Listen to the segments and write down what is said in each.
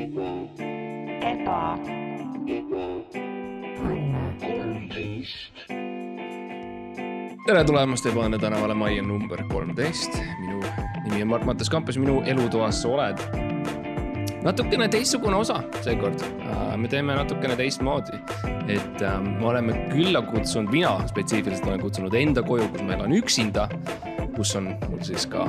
eba, tere tulemast Ebane tänavale majja number kolmteist. minu nimi on Mart-Mattias Kampus, minu elutoas sa oled. natukene teistsugune osa seekord, me teeme natukene teistmoodi. et äh, me oleme külla kutsunud, mina spetsiifiliselt olen kutsunud enda koju, kus ma elan üksinda. kus on mul siis ka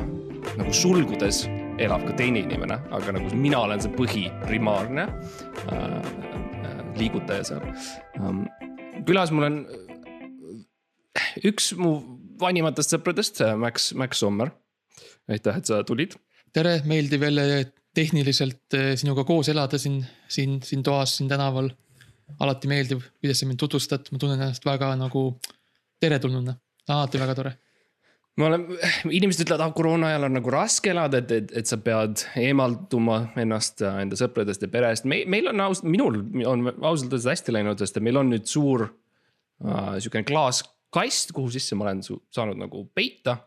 nagu sulgudes elab ka teine inimene, aga nagu mina olen see põhiprimaarne äh, äh, liigutaja seal ähm,. külas mul on üks mu vanimatest sõpradest, Max, Max Sommer. aitäh, et sa tulid. tere, meeldiv jälle tehniliselt eh, sinuga koos elada siin, siin, siin toas, siin tänaval. alati meeldiv, kuidas sa mind tutvustad, ma tunnen ennast väga nagu teretulnuna, alati väga tore. Ma olen, inimesed ütlevad, ah koroona ajal on nagu raske elada, et, et, et sa pead eemalduma ennast äh, enda sõpradest ja perest. me, meil on aus, minul on ausalt öeldes hästi läinud, sest meil on nüüd suur äh, sihukene klaaskast, kuhu sisse ma olen su- saanud nagu peita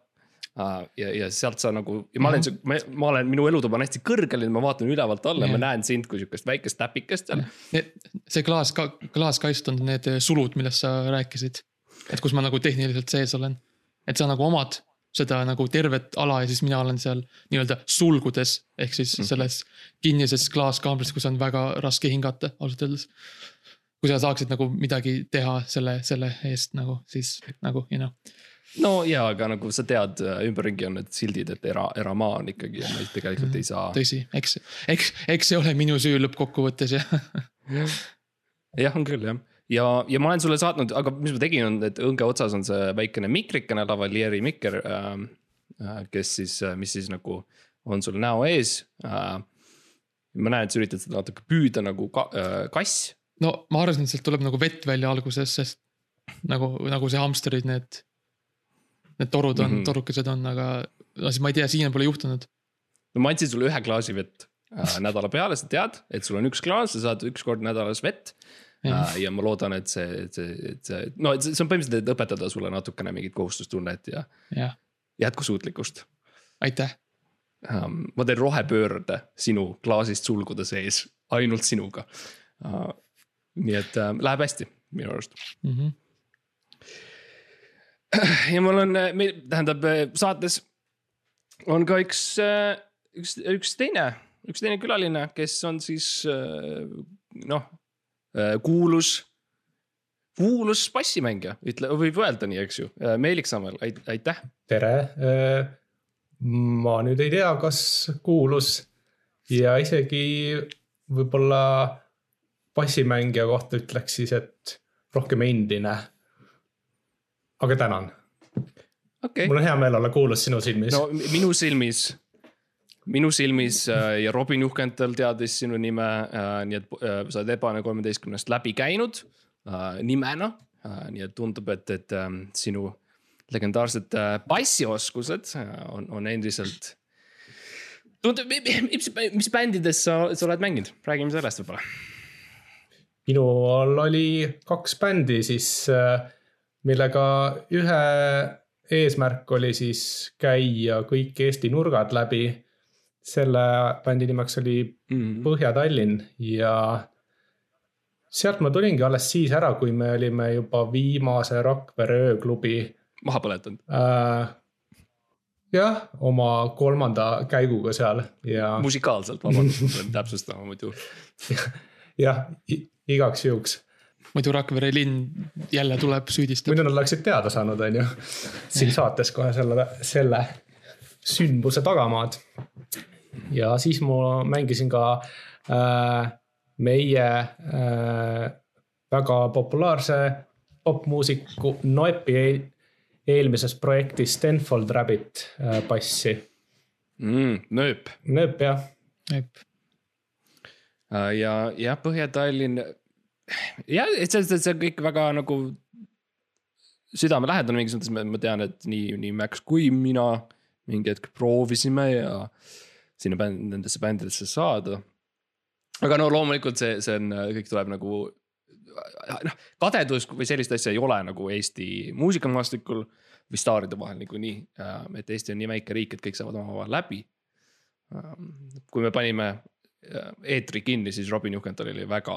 uh,. ja, ja sealt sa nagu ja ma olen, ma, ma olen, minu elutuba on hästi kõrgel ja ma vaatan ülevalt alla ja ma näen sind kui sihukest väikest täpikest seal. see klaas, klaaskast on need sulud, millest sa rääkisid. et kus ma nagu tehniliselt sees olen. Et sa nagu omad seda nagu tervet ala ja siis mina olen seal nii-öelda sulgudes ehk siis selles kinnises klaaskaambris, kus on väga raske hingata ausalt öeldes. kui sa saaksid nagu midagi teha selle, selle eest nagu siis nagu you know no ja, aga nagu sa tead, ümberringi on need sildid, et era, eramaa on ikkagi ja me tegelikult ei saa. tõsi, eks, eks, eks see ole minu süü lõppkokkuvõttes jah. jah, on küll jah, ja, ja ma olen sulle saatnud, aga mis ma tegin, on, et õnge otsas on see väikene mikrikene, lavalieri mikker ähm,. kes siis, mis siis nagu on sul näo ees äh,. ma näen, et sa üritad seda natuke püüda nagu ka, äh, kass. no ma arvasin, et sealt tuleb nagu vett välja alguses, sest nagu, nagu see hamsterid, need. Need torud on mm. -hmm. torukesed on, aga no siis ma ei tea, siiani pole juhtunud. no ma andsin sulle ühe klaasi vett äh, nädala peale, sa tead, et sul on üks klaas, sa saad üks kord nädalas vett. Äh, ja ma loodan, et see, et see, et see, no et see on põhimõtteliselt, et õpetada sulle natukene mingit kohustustunnet ja jah, jätkusuutlikkust aitäh. um,. ma teen rohepöörde sinu klaasist sulgude sees, ainult sinuga uh,. nii et uh, läheb hästi minu arust. Mm -hmm. ja mul on, meil tähendab saates on ka üks, üks, üks teine, üks teine külaline, kes on siis uh, noh, kuulus, kuulus bassimängija, ütle, võib öelda nii, eks ju, Meelik Sammel, aitäh. tere. ma nüüd ei tea, kas kuulus ja isegi võib-olla bassimängija kohta ütleks siis, et rohkem endine. aga tänan, okei mul on hea meel olla kuulus sinu silmis no mi- minu silmis, minu silmis äh, ja Robin Juhkental teadis sinu nime äh,, nii et äh, sa oled Ebane kolmeteistkümnest läbi käinud nimena nii et tundub, et, et äh, sinu legendaarsed bassioskused on, on endiselt. tundub, mis, mis bändides sa, sa oled mänginud, räägime sellest võib-olla. minul oli kaks bändi siis, millega ühe eesmärk oli siis käia kõik Eesti nurgad läbi. Selle bändi nimeks oli Mm. Põhja-Tallinn ja sealt ma tulingi alles siis ära, kui me olime juba viimase Rakvere ööklubi maha põletanud. äh,. jah, oma kolmanda käiguga seal ja musikaalselt, vabandust, ma pean täpsustama muidu. jah, igaks juhuks. muidu Rakvere linn jälle tuleb, süüdistab. muidu nad oleksid teada saanud, on ju, siin saates kohe selle, selle sündmuse tagamaad. Ja siis ma mängisin ka äh, meie äh, väga populaarse popmuusiku Noepi eel, eelmises projektis Stenfold Rabbit äh, bassi. mm,. nööp Noep jah, Äh, ja, jah, Põhja-Tallinn. jah, et see, see, see on kõik väga nagu südamelähedane mingis mõttes, ma tean, et nii, nii Max kui mina mingi hetk proovisime ja sinna bänd, nendesse bändidesse saada. aga no loomulikult see, see on, kõik tuleb nagu noh, kadedus või sellist asja ei ole nagu Eesti muusikamaastikul või staaride vahel niikuinii. et Eesti on nii väike riik, et kõik saavad omavahel läbi. kui me panime äh, eetri kinni, siis Robin Juhkentalil oli väga,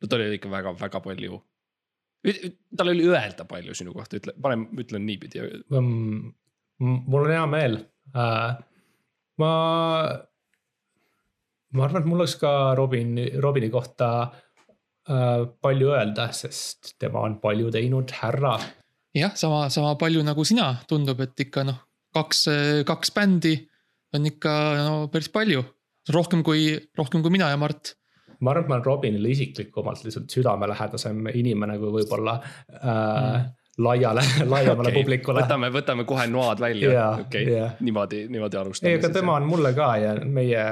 no tal oli ikka väga-väga palju. tal oli öelda palju sinu kohta, ütle, parem ütlen niipidi. Mm, mul on hea meel äh,. ma, ma arvan, et mul oleks ka Robin, Robini kohta äh, palju öelda, sest tema on palju teinud, härra jah, sama, sama palju nagu sina, tundub, et ikka noh, kaks, kaks bändi on ikka no päris palju. rohkem kui, rohkem kui mina ja Mart. ma arvan, et ma olen Robinile isiklikumalt lihtsalt südamelähedasem inimene kui võib-olla äh, laiale, laiemale okay, publikule. võtame, võtame kohe noad välja Jaa, okei jaa., niimoodi, niimoodi alustame. ei, aga tema on mulle ka ja meie,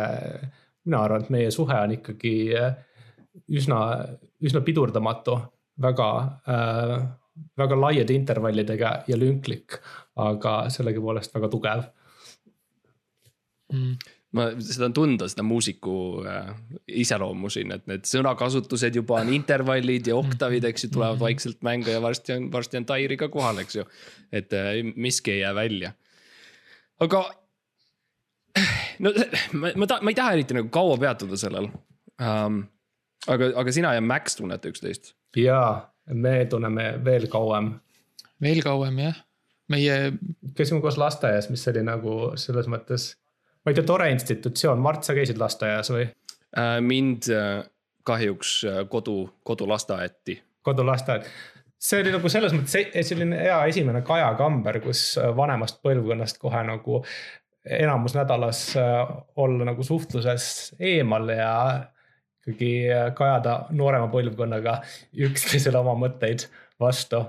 mina arvan, et meie suhe on ikkagi äh, üsna, üsna pidurdamatu, väga äh,, väga laiade intervallidega ja lünklik, aga sellegipoolest väga tugev. Mm. ma, seda on tunda, seda muusiku äh, iseloomu siin, et need sõnakasutused juba on intervallid ja oktavid, eks ju, tulevad vaikselt mängu ja varsti on, varsti on Tairi ka kohal, eks ju. et äh, miski ei jää välja. aga no ma, ma ta-, ma ei taha eriti nagu kaua peatuda sellel um,. aga, aga sina ja Max tunnete üksteist. ja me tunneme veel kauem, veel kauem jah, meie käisime koos lasteaias, mis oli nagu selles mõttes, ma ei tea, tore institutsioon, Mart, sa käisid lasteaias või? Uh, mind uh, kahjuks uh, kodu, kodulasteaeti kodulasteaed. see oli nagu selles mõttes e- selline hea esimene Kaja Kamber, kus äh, vanemast põlvkonnast kohe nagu enamus nädalas äh, olla nagu suhtluses eemal ja ikkagi äh, kajada noorema põlvkonnaga üksteisele oma mõtteid vastu.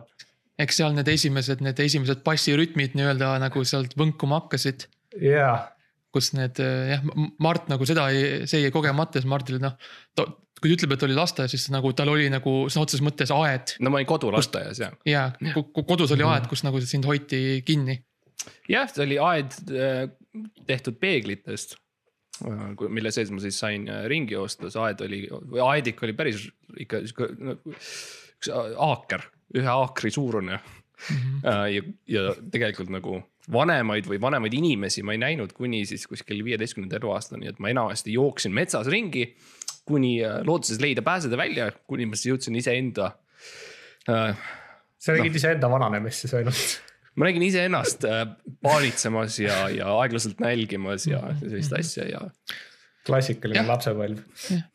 eks seal need esimesed, need esimesed bassirütmid nii-öelda nagu sealt võnkuma hakkasid. ja, kus need jah, Mart nagu seda ei, see jäi kogemata, siis Martil noh. kui ta ütleb, et oli lasteaias, siis nagu tal oli nagu sõna otseses mõttes aed no ma olin kodulasteaias ja. ja ku- kodus oli aed, kus nagu sind hoiti kinni. jah, see oli aed äh, tehtud peeglitest. mille sees ma siis sain ringi joosta, see aed oli, või aedik oli päris ikka sihuke üks aaker, ühe aakri suurune mm. -hmm. ja, ja tegelikult nagu vanemaid või vanemaid inimesi ma ei näinud kuni siis kuskil viieteistkümnenda eluaastani, et ma enamasti jooksin metsas ringi. kuni äh, lootuses leida pääseda välja, kuni ma siis jõudsin iseenda äh, sa nägid no. iseenda vananemist siis ainult. ma nägin iseennast äh, paanitsemas ja, ja aeglaselt nälgimas ja sellist asja ja. klassikaline lapsepõlv.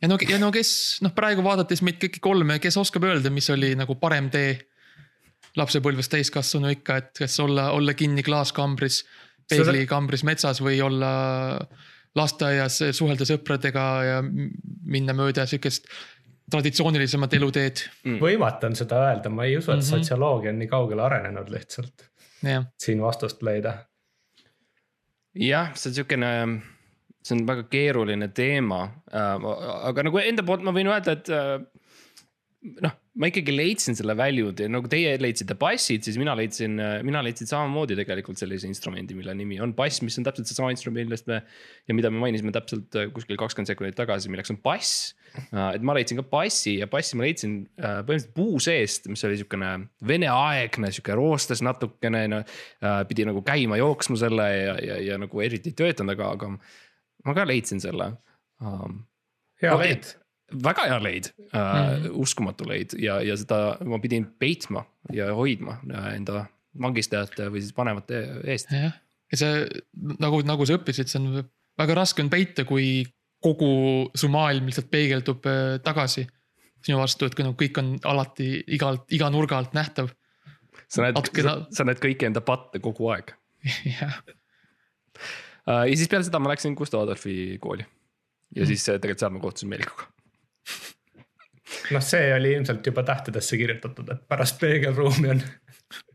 ja no, ja no kes noh, praegu vaadates meid kõiki kolme, kes oskab öelda, mis oli nagu parem tee lapsepõlvest täiskasvanu ikka, et kas olla, olla kinni klaaskambris, peeglikambris metsas või olla lasteaias, suhelda sõpradega ja minna mööda sihukest traditsioonilisemat eluteed, võimatu on seda öelda, ma ei usu, et mm. -hmm. sotsioloogia on nii kaugele arenenud lihtsalt jah. siin vastust leida. jah, see on siukene, see on väga keeruline teema äh,, aga nagu enda poolt ma võin öelda, et äh, noh, ma ikkagi leidsin selle väljudi, nagu teie leidsite bassid, siis mina leidsin, mina leidsin samamoodi tegelikult sellise instrumendi, mille nimi on bass, mis on täpselt seesama instrument, millest me. ja mida me mainisime täpselt äh, kuskil kakskümmend sekundit tagasi, milleks on bass. et ma leidsin ka bassi ja bassi ma leidsin äh, põhimõtteliselt puu seest, mis oli siukene veneaegne, sihuke roostes natukene no,. pidi nagu käima jooksma selle ja, ja, ja nagu eriti ei töötanud, aga, aga ma ka leidsin selle um,. hea leid. Väga hea leid äh, mm, -hmm. uskumatu leid ja, ja seda ma pidin peitma ja hoidma äh, enda vangistajate või siis vanemate eest. jah, ja see nagu, nagu sa õppisid, see on väga raske on peita, kui kogu su maailm lihtsalt peegeldub äh, tagasi sinu vastu, et kui nagu kõik on alati igalt, iga nurga alt nähtav. sa näed, sa, sa näed kõiki enda patte kogu aeg jah, äh,. ja siis peale seda ma läksin Gustav Adolfi kooli. ja mm. siis tegelikult seal ma kohtusin Meelikuga. noh, see oli ilmselt juba tähtedesse kirjutatud, et pärast peegelruumi on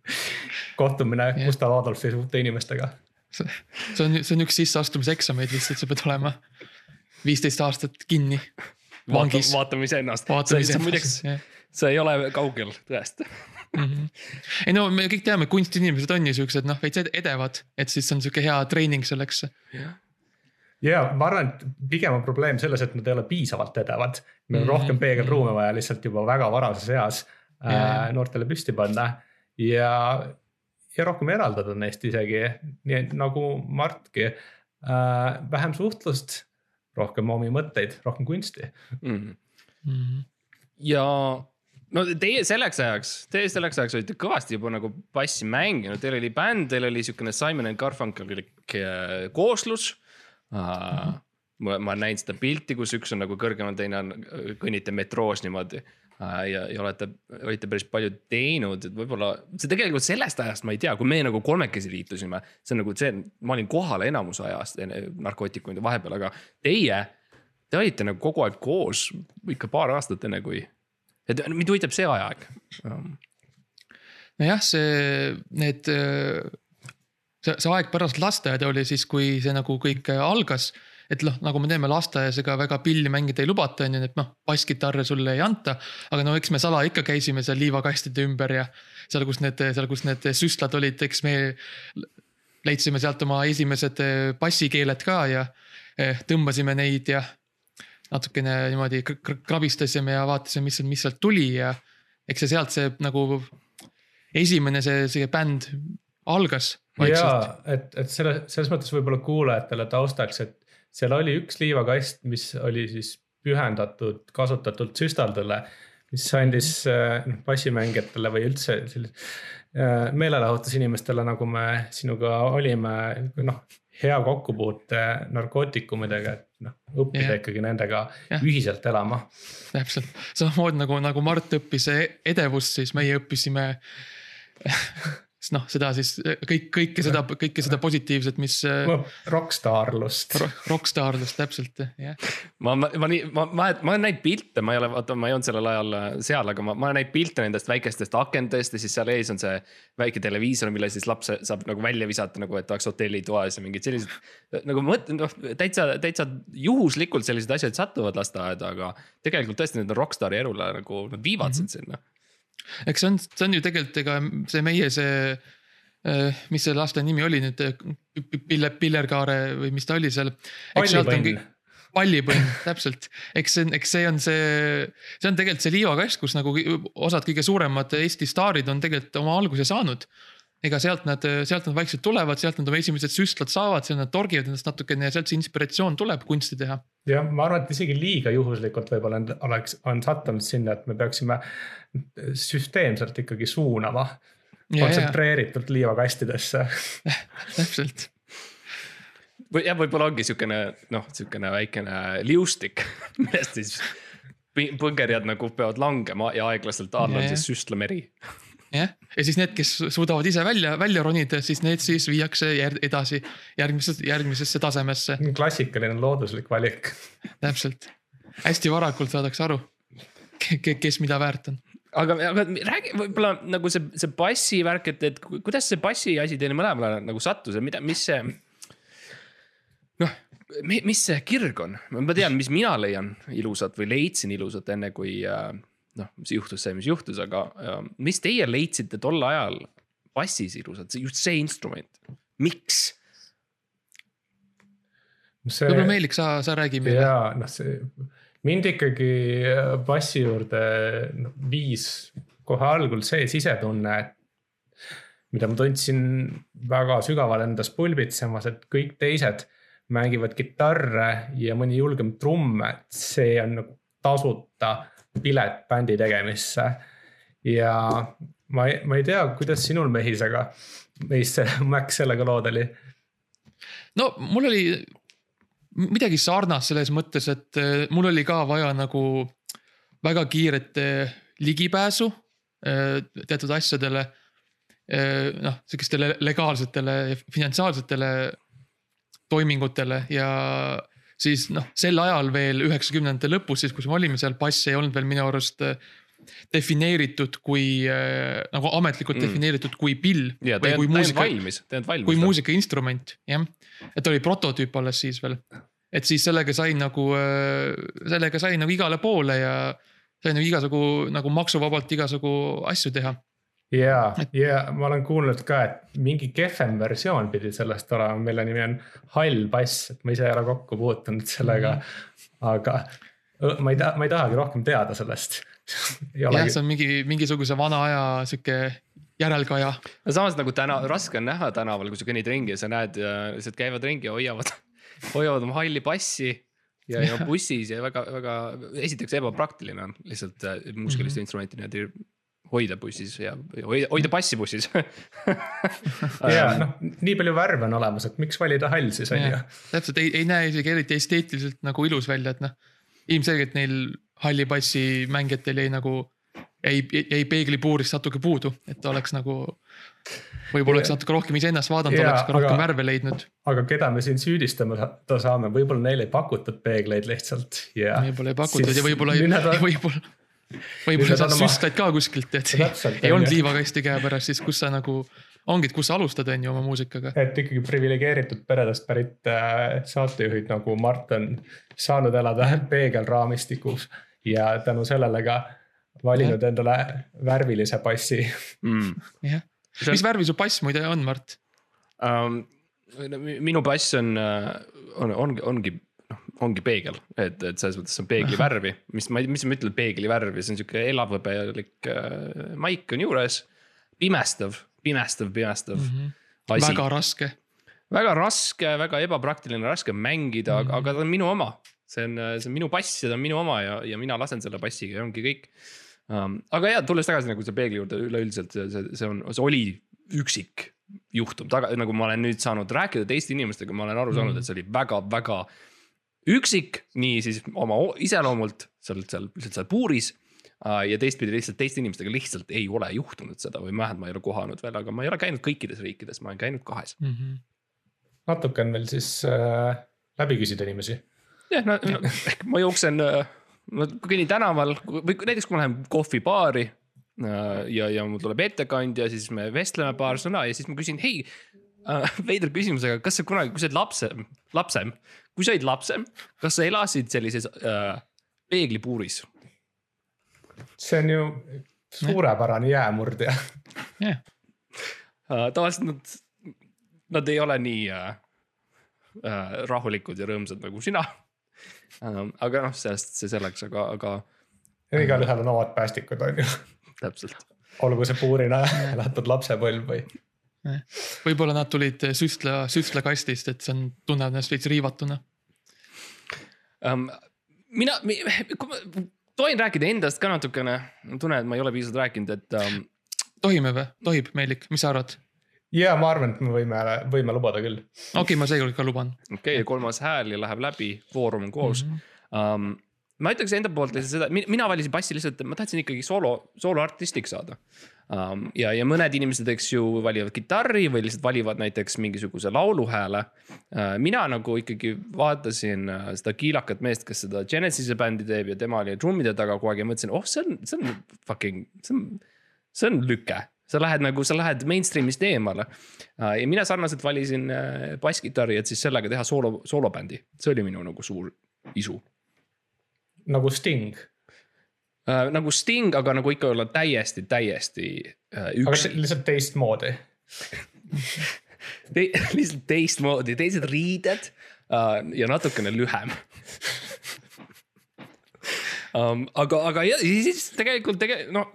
kohtumine. Gustav Adolfi suurte inimestega. see on, see on üks sisseastumiseksameid lihtsalt, sa pead olema viisteist aastat kinni. vangis, vaatame iseennast. vaatame see, see muideks, see ei ole kaugel tõest. Mhm. ei no me kõik teame, kunstinimesed on ju siuksed noh, veits ed- edevad, et siis on sihuke hea treening selleks. Ja ma arvan, et pigem on probleem selles, et nad ei ole piisavalt edevad. meil on Mhm. rohkem peegelruume vaja lihtsalt juba väga varases eas äh, Jaa. noortele püsti panna ja, ja rohkem eraldada neist isegi, nii et nagu Martki äh,. vähem suhtlust, rohkem omi mõtteid, rohkem kunsti mm.. Mhm. ja no teie selleks ajaks, teie selleks ajaks olite kõvasti juba nagu bassi mänginud, teil oli bänd, teil oli siukene Simon and Garfunkelik äh, kooslus. Mhm. ma, ma olen näinud seda pilti, kus üks on nagu kõrgemal, teine on, kõnnite metroos niimoodi ja, ja olete, olite päris palju teinud, et võib-olla see tegelikult sellest ajast ma ei tea, kui me nagu kolmekesi liitusime. see on nagu see, ma olin kohal enamus ajast narkootikumide vahepeal, aga teie Te olite nagu kogu aeg koos ikka paar aastat enne kui, et mind huvitab see ajaeg. nojah, see, need, see, see aeg pärast lasteaeda oli siis, kui see nagu kõik algas. et noh, nagu me teeme lasteaias, ega väga pilli mängida ei lubata, on ju, et noh, basskitarre sulle ei anta. aga no eks me sala ikka käisime seal liivakastide ümber ja seal, kus need, seal, kus need süstlad olid, eks me leidsime sealt oma esimesed bassikeeled ka ja eh, tõmbasime neid ja natukene niimoodi kr- kr- krabistasime ja vaatasime, mis, mis sealt tuli ja eks see sealt see nagu esimene see, see bänd algas vaikselt. et, et selle, selles mõttes võib-olla kuulajatele taustaks, et seal oli üks liivakast, mis oli siis pühendatud kasutatult süstaldele. mis andis äh, noh, bassimängijatele või üldse sellis- äh, meelelahutusinimestele, nagu me sinuga olime, noh hea kokkupuute narkootikumidega, et noh õppida yeah. ikkagi nendega yeah. ühiselt elama. täpselt, samamoodi nagu, nagu Mart õppis e- edevust, siis meie õppisime. noh, seda siis kõik, kõike seda, kõike seda positiivset, mis äh, Rokkstaarlust. ro- rokkstaarlust täpselt, jah. ma, ma, ma ma, ma, ma olen näinud pilte, ma ei ole, vaata, ma ei olnud sellel ajal äh, seal, aga ma, ma olen näinud pilte nendest väikestest akendest ja siis seal ees on see väike televiisor, mille siis laps saab nagu välja visata, nagu et oleks hotellitoas ja mingid sellised. nagu mõtlen, noh täitsa, täitsa juhuslikult sellised asjad satuvad lasteaeda, aga tegelikult tõesti need on rokkstaari elule nagu nad viivad sind sinna. Eks see on, see on ju tegelikult, ega see meie see, mis selle laste nimi oli nüüd, Pille, Pillerkaare või mis ta oli seal. pallipõnn. pallipõnn, täpselt, eks see, eks see on see, see on tegelikult see liivakast, kus nagu osad kõige suuremad Eesti staarid on tegelikult oma alguse saanud. Ega sealt nad, sealt nad vaikselt tulevad, sealt nad oma esimesed süstlad saavad, sealt nad torgivad ennast natukene ja sealt see inspiratsioon tuleb kunsti teha. jah, ma arvan, et isegi liiga juhuslikult võib-olla on- oleks, on sattunud sinna, et me peaksime süsteemselt ikkagi suunama kontsentreeritult liivakastidesse. täpselt, või jah, võib-olla ongi siukene noh, siukene väikene liustik, millest siis põngerjad nagu peavad langema ja aeglaselt all on siis süstlameri. jah, ja siis need, kes suudavad ise välja, välja ronida, siis need siis viiakse jär- edasi järgmisesse, järgmisesse tasemesse, klassikaline looduslik valik. täpselt. hästi varakult saadakse aru, kes mida väärt on aga, aga räägi võib-olla nagu see, see bassi värk, et, et ku- kuidas see bassi asi teile mõlemale nagu sattus ja mida, mis see. noh, mis see kirg on, ma tean, mis mina leian ilusat või leidsin ilusat, enne kui äh, noh, mis juhtus see, mis juhtus, aga äh, mis teie leidsite tol ajal bassis ilusat, just see instrument, miks? see võib-olla Meelik, sa, sa räägi meile. ja noh, see mind ikkagi äh, bassi juurde noh, viis kohe algul see sisetunne, et mida ma tundsin väga sügaval endas pulbitsemas, et kõik teised mängivad kitarre ja mõni julgem trumm, et see on nagu tasuta pilet bändi tegemisse. ja ma ei, ma ei tea, kuidas sinul mehisega, meis see Mac sellega lood oli no mul oli midagi sarnast selles mõttes, et eh, mul oli ka vaja nagu väga kiiret eh, ligipääsu eh, teatud asjadele. noh, sihukestele legaalsetele ja finantsiaalsetele toimingutele ja siis noh, sel ajal veel üheksakümnendate lõpus, siis kus me olime seal, bass ei olnud veel minu arust eh, defineeritud kui eh, nagu ametlikult Mm. defineeritud kui pill. ja ta ei olnud valmis, ta ei olnud valmis. kui muusikainstrument, jah. et oli prototüüp alles siis veel. et siis sellega sai nagu, sellega sai nagu igale poole ja sai nagu igasugu nagu maksuvabalt igasugu asju teha. ja, ja ma olen kuulnud ka, et mingi kehvem versioon pidi sellest olema, mille nimi on hall bass, et ma ise ei ole kokku puutunud sellega mm. -hmm. aga ma ei taha, ma ei tahagi rohkem teada sellest. jah, see on mingi, mingisuguse vana aja sihuke järelkaja. no samas nagu täna, raske on näha tänaval, kui sa kõnnid ringi ja sa näed, lihtsalt käivad ringi ja hoiavad, hoiavad oma halli passi. ja, ja bussis ja väga, väga, esiteks ebapraktiline on lihtsalt äh, muusikalist Mhm. instrumenti niimoodi hoida bussis ja hoida, hoida bassi bussis ja noh, nii palju värve on olemas, et miks valida hall siis on ju täpselt ei, ei näe isegi eriti esteetiliselt nagu ilus välja, et noh. ilmselgelt neil halli passi mängijatel jäi nagu, jäi, jäi peeglipuurist natuke puudu, et oleks nagu. võib-olla oleks natuke rohkem iseennast vaadanud, oleks ka rohkem aga- värve leidnud. aga keda me siin süüdistama sa- saame, võib-olla neile ei pakutud peegleid lihtsalt ja. võib-olla ei pakutud ja võib-olla, võib-olla. Võib-olla sa on süstlad ka kuskilt, et Täpselt, ei on olnud liivakasti käepärast, siis kus sa nagu, ongi, et kus sa alustad, on ju oma muusikaga. et ikkagi priviligeeritud peredest pärit äh, saatejuhid nagu Mart on saanud elada peegelraamistikus ja tänu sellele ka valinud endale värvilise passi. mm.. jah, mis värvi su pass muide on, Mart? Um, minu pass on, on, ongi, ongi, noh, ongi peegel, et, et selles mõttes on peegli värvi, mis ma, mis ma ütlen peegli värvi, see on sihuke elavhõbelik äh, maik on juures. pimestav, pimestav, pimestav mm -hmm. asi. Väga raske. väga raske, väga ebapraktiline, raske mängida mm, -hmm. aga ta on minu oma. see on, see on minu pass ja ta on minu oma ja, ja mina lasen selle passiga ja ongi kõik um,. aga ja tulles tagasi nagu selle peegli juurde üleüldiselt see, see, on, see oli üksik juhtum, taga nagu ma olen nüüd saanud rääkida teiste inimestega, ma olen aru saanud, et see oli väga-väga üksik, nii siis oma iseloomult seal, seal lihtsalt seal puuris uh, ja teistpidi lihtsalt teiste inimestega lihtsalt ei ole juhtunud seda või vähemalt ma ei ole kohanud veel, aga ma ei ole käinud kõikides riikides, ma olen käinud kahes. Mhm. natuke on veel siis äh, läbi küsida inimesi. jah, no, no ehk ma jooksen, ma kõnnin tänaval või näiteks kui ma lähen kohvibaari äh, ja, ja mul tuleb ettekandja, siis me vestleme paar sõna ja siis ma küsin, hei äh,. veider küsimus, aga kas sa kunagi, kui sa olid lapsem, lapsem, kui sa olid lapsem, kas sa elasid sellises äh, peeglipuuris? see on ju suurepärane jäämurdja. jah, äh, tavaliselt nad, nad ei ole nii äh, äh, rahulikud ja rõõmsad nagu sina ähm,. aga noh, sellest see selleks, aga, aga igalühel on omad päästikud on ju, täpselt olgu see puurina elatud lapsepõlv või. võib-olla nad tulid süstla, süstlakastist, et see on, tunnevad ennast veits riivatuna. um,. mina, kui ma tohin rääkida endast ka natukene, ma tunnen, et ma ei ole piisavalt rääkinud, et um, tohime või, tohib, Meelik, mis sa arvad? ja ma arvan, et me võime, võime lubada küll. okei okay,, ma seekord ka luban. okei okay,, kolmas hääl ja läheb läbi, foorum on koos mm. -hmm. Um, ma ütleks enda poolt lihtsalt seda, mina valisin bassi lihtsalt, ma tahtsin ikkagi soolo, sooloartistiks saada um,. ja, ja mõned inimesed, eks ju, valivad kitarri või lihtsalt valivad näiteks mingisuguse lauluhääle uh,. mina nagu ikkagi vaatasin uh, seda kiilakat meest, kes seda Genesis'e bändi teeb ja tema oli trummide taga kogu aeg ja mõtlesin, oh, see on, see on fucking, see on, see on lüke sa lähed nagu, sa lähed mainstream'ist eemale. ja mina sarnaselt valisin äh, basskitarri, et siis sellega teha soolo, soolobändi, see oli minu nagu suur isu nagu Sting, äh,. nagu Sting, aga nagu ikka olla täiesti, täiesti äh, üks, lihtsalt teistmoodi. te, lihtsalt teistmoodi, teised riided äh, ja natukene lühem um,. aga, aga ja siis tegelikult tegelikult no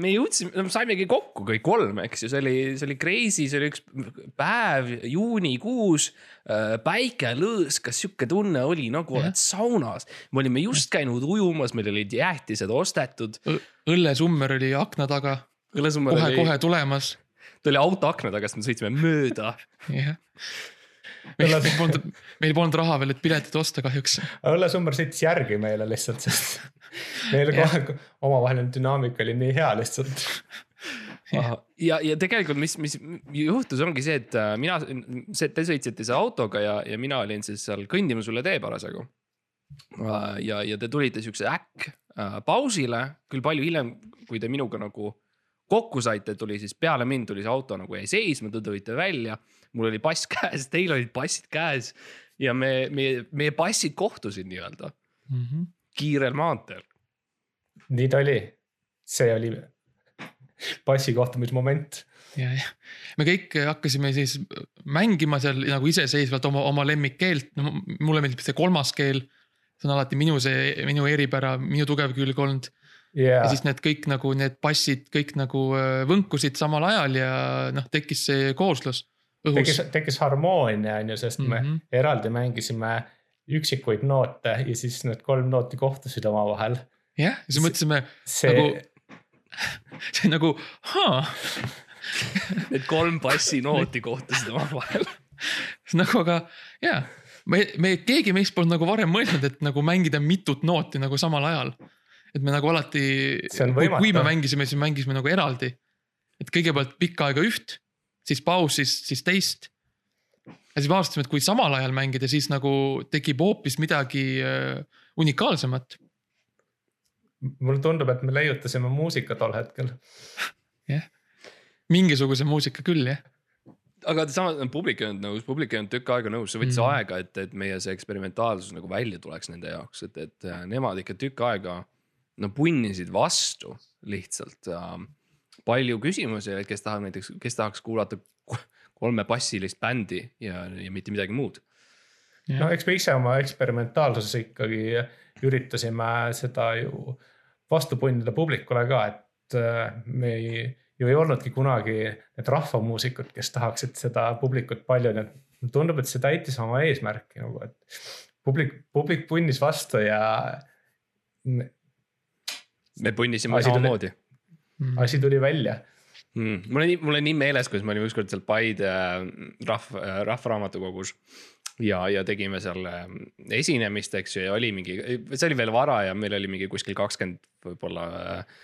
me jõudsime, saimegi kokku kõik kolm, eks ju, see oli, see oli crazy, see oli üks päev juunikuus. päike lõõskas, sihuke tunne oli nagu oled saunas. me olime just käinud ujumas, meil olid jäätised ostetud. õllesummer oli akna taga, kohe-kohe tulemas. ta oli auto akna taga, sest me sõitsime mööda. jah. Meil polnud, meil polnud raha veel, et piletit osta kahjuks. õllesummer sõitis järgi meile lihtsalt, sest meil kohe omavaheline dünaamika oli nii hea lihtsalt. ja, ja tegelikult, mis, mis juhtus, ongi see, et äh, mina, see, te sõitsite selle autoga ja, ja mina olin siis seal kõndimas üle tee parasjagu. ja, ja te tulite siukse äkk äh, pausile, küll palju hiljem, kui te minuga nagu kokku saite, tuli siis peale mind tuli see auto nagu jäi seisma, te tulite välja. Mul oli pass käes, teil olid passid käes ja me, meie, meie passid kohtusid nii-öelda Mhm. kiirel maanteel. nii ta oli, see oli passi kohtumismoment. ja, ja me kõik hakkasime siis mängima seal nagu iseseisvalt oma, oma lemmikkeelt, no mulle meeldib see kolmas keel. see on alati minu see, minu eripära, minu tugev külg olnud ja ja siis need kõik nagu need passid kõik nagu äh, võnkusid samal ajal ja noh, tekkis see kooslus tekkis, tekkis harmoonia on ju, sest mm -hmm. Mhm. me eraldi mängisime üksikuid noote ja siis need kolm nooti kohtusid omavahel jah, ja siis mõtlesime see Nagu- see nagu, haa, Need kolm bassinooti kohtusid omavahel. nagu aga jaa. me, me keegi meist polnud nagu varem mõelnud, et nagu mängida mitut nooti nagu samal ajal. et me nagu alati, kui me mängisime, siis mängisime nagu eraldi. et kõigepealt pikka aega üht, siis paus, siis, siis teist. ja siis me avastasime, et kui samal ajal mängida, siis nagu tekib hoopis midagi äh, unikaalsemat. mulle tundub, et me leiutasime muusika tol hetkel. mingisuguse muusika küll jah. aga samas publik ei olnud nõus, publik ei olnud tükk aega nõus, see võttis Mm. aega, et, et meie see eksperimentaalsus nagu välja tuleks nende jaoks, et, et äh, nemad ikka tükk aega no punnisid vastu lihtsalt äh,. Palju küsimusi, et kes tahab näiteks, kes tahaks kuulata ko- kolmepassilist bändi ja, ja mitte midagi muud. no eks me ise oma eksperimentaalsuses ikkagi üritasime seda ju vastu punnida publikule ka, et äh, me ei, ju ei olnudki kunagi need rahvamuusikud, kes tahaksid seda publikut palju, nii et tundub, et see täitis oma eesmärki nagu, et publik, publik punnis vastu ja me punnisime samamoodi. Asi tuli välja. mm.. mul on nii, mul on nii meeles, kuidas me olime ükskord seal Paide äh, rahva, rahvaraamatukogus ja, ja tegime seal äh, esinemist, eks ju, ja oli mingi, see oli veel vara ja meil oli mingi kuskil kakskümmend võib-olla äh,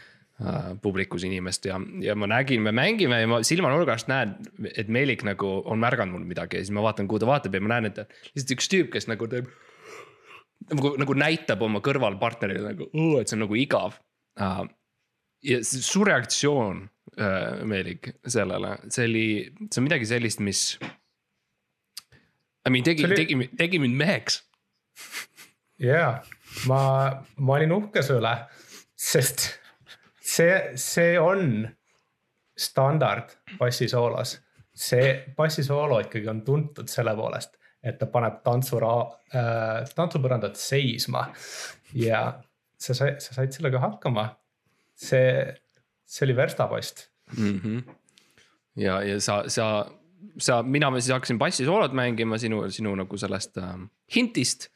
äh, publikus inimest ja, ja ma nägin, me mängime ja ma silmanurgast näen, et Meelik nagu on märganud mul midagi ja siis ma vaatan, kuhu ta vaatab ja ma näen, et lihtsalt üks tüüp, kes nagu teeb. nagu, nagu näitab oma kõrvalpartnerile nagu, et see on nagu igav uh,. Ja su reaktsioon uh,, Meelik, sellele, see oli, see on midagi sellist, mis. I mean tegi oli- tegi, tegi mind meheks. ja ma, ma olin uhke su üle, sest see, see on standard bassisoolos. see bassisoolo ikkagi on tuntud selle poolest, et ta paneb tantsura äh,, tantsupõrandat seisma ja sa sai, sa said sellega hakkama. see, see oli verstapost. mm. -hmm. ja, ja sa, sa, sa, mina siis hakkasin bassisoolot mängima sinu, sinu nagu sellest äh, hintist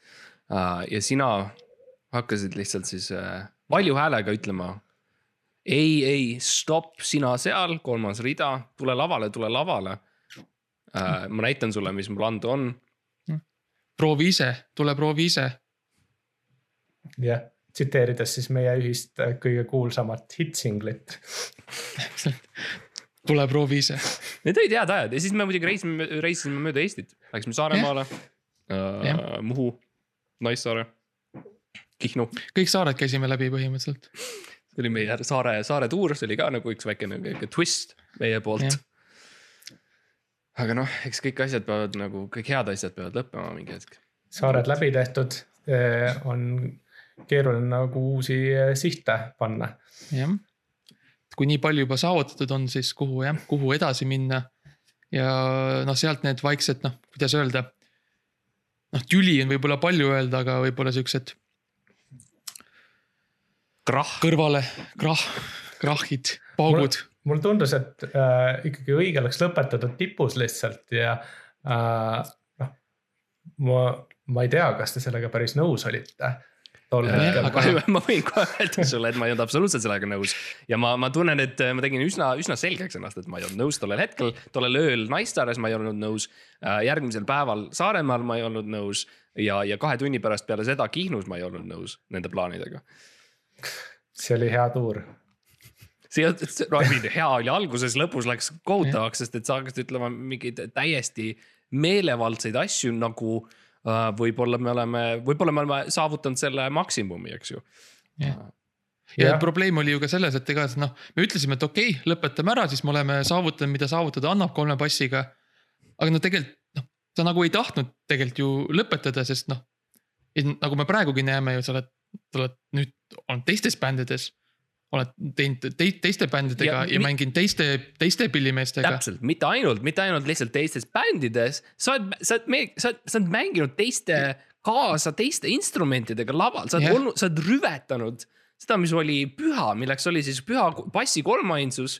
äh,. ja sina hakkasid lihtsalt siis äh, valju häälega ütlema. ei, ei, stopp, sina seal, kolmas rida, tule lavale, tule lavale äh,. ma näitan sulle, mis mul anda on. proovi ise, tule proovi ise. jah, tsiteerides siis meie ühist äh, kõige kuulsamat hittsinglit. tule proovi ise. Need olid head ajad ja siis me muidugi reisime, reisisime mööda Eestit, läksime Saaremaale äh, Jah., Muhu, Naissaare, Kihnu kõik saared käisime läbi põhimõtteliselt. see oli meie saare, saare tuur, see oli ka nagu üks väikene väike twist meie poolt Jah.. aga noh, eks kõik asjad peavad nagu, kõik head asjad peavad lõppema mingi hetk. saared läbi tehtud, on keeruline nagu uusi eh, sihte panna. jah. kui nii palju juba saavutatud on, siis kuhu jah, kuhu edasi minna. ja noh, sealt need vaiksed noh, kuidas öelda. noh, tüli on võib-olla palju öelda, aga võib-olla siuksed krahh, kõrvale krah, krahhid, paugud. mulle tundus, et äh, ikkagi õige oleks lõpetada tipus lihtsalt ja äh, noh. ma, ma ei tea, kas te sellega päris nõus olite tol hetkel aga- aga ma võin kohe öelda sulle, et ma ei olnud absoluutselt sellega nõus. ja ma, ma tunnen, et ma tegin üsna, üsna selgeks ennast, et ma ei olnud nõus tollel hetkel, tollel ööl Naistsares ma ei olnud nõus. järgmisel päeval Saaremaal ma ei olnud nõus ja, ja kahe tunni pärast peale seda Kihnus ma ei olnud nõus nende plaanidega. see oli hea tuur. see, no I mean, hea oli alguses, lõpus läks kohutavaks, sest et sa hakkasid ütlema mingeid täiesti meelevaldseid asju nagu äh, võib-olla me oleme, võib-olla me oleme saavutanud selle maksimumi, eks ju. ja Jah. probleem oli ju ka selles, et ega noh, me ütlesime, et okei okay,, lõpetame ära, siis me oleme saavutanud, mida saavutada annab kolme passiga. aga no tegelikult noh, sa nagu ei tahtnud tegelikult ju lõpetada, sest noh. nagu me praegugi näeme ju, sa oled, sa oled nüüd olnud teistes bändides. Oled teinud te, teiste bändidega Ja ja, mänginud teiste, teiste pillimeestega. täpselt, mitte ainult, mitte ainult lihtsalt teistes bändides, sa oled, sa oled, sa oled, sa oled mänginud teiste kaasa teiste instrumentidega laval, sa oled Jah. olnud, sa oled rüvetanud seda, mis oli püha, milleks oli siis püha bassi kolmainsus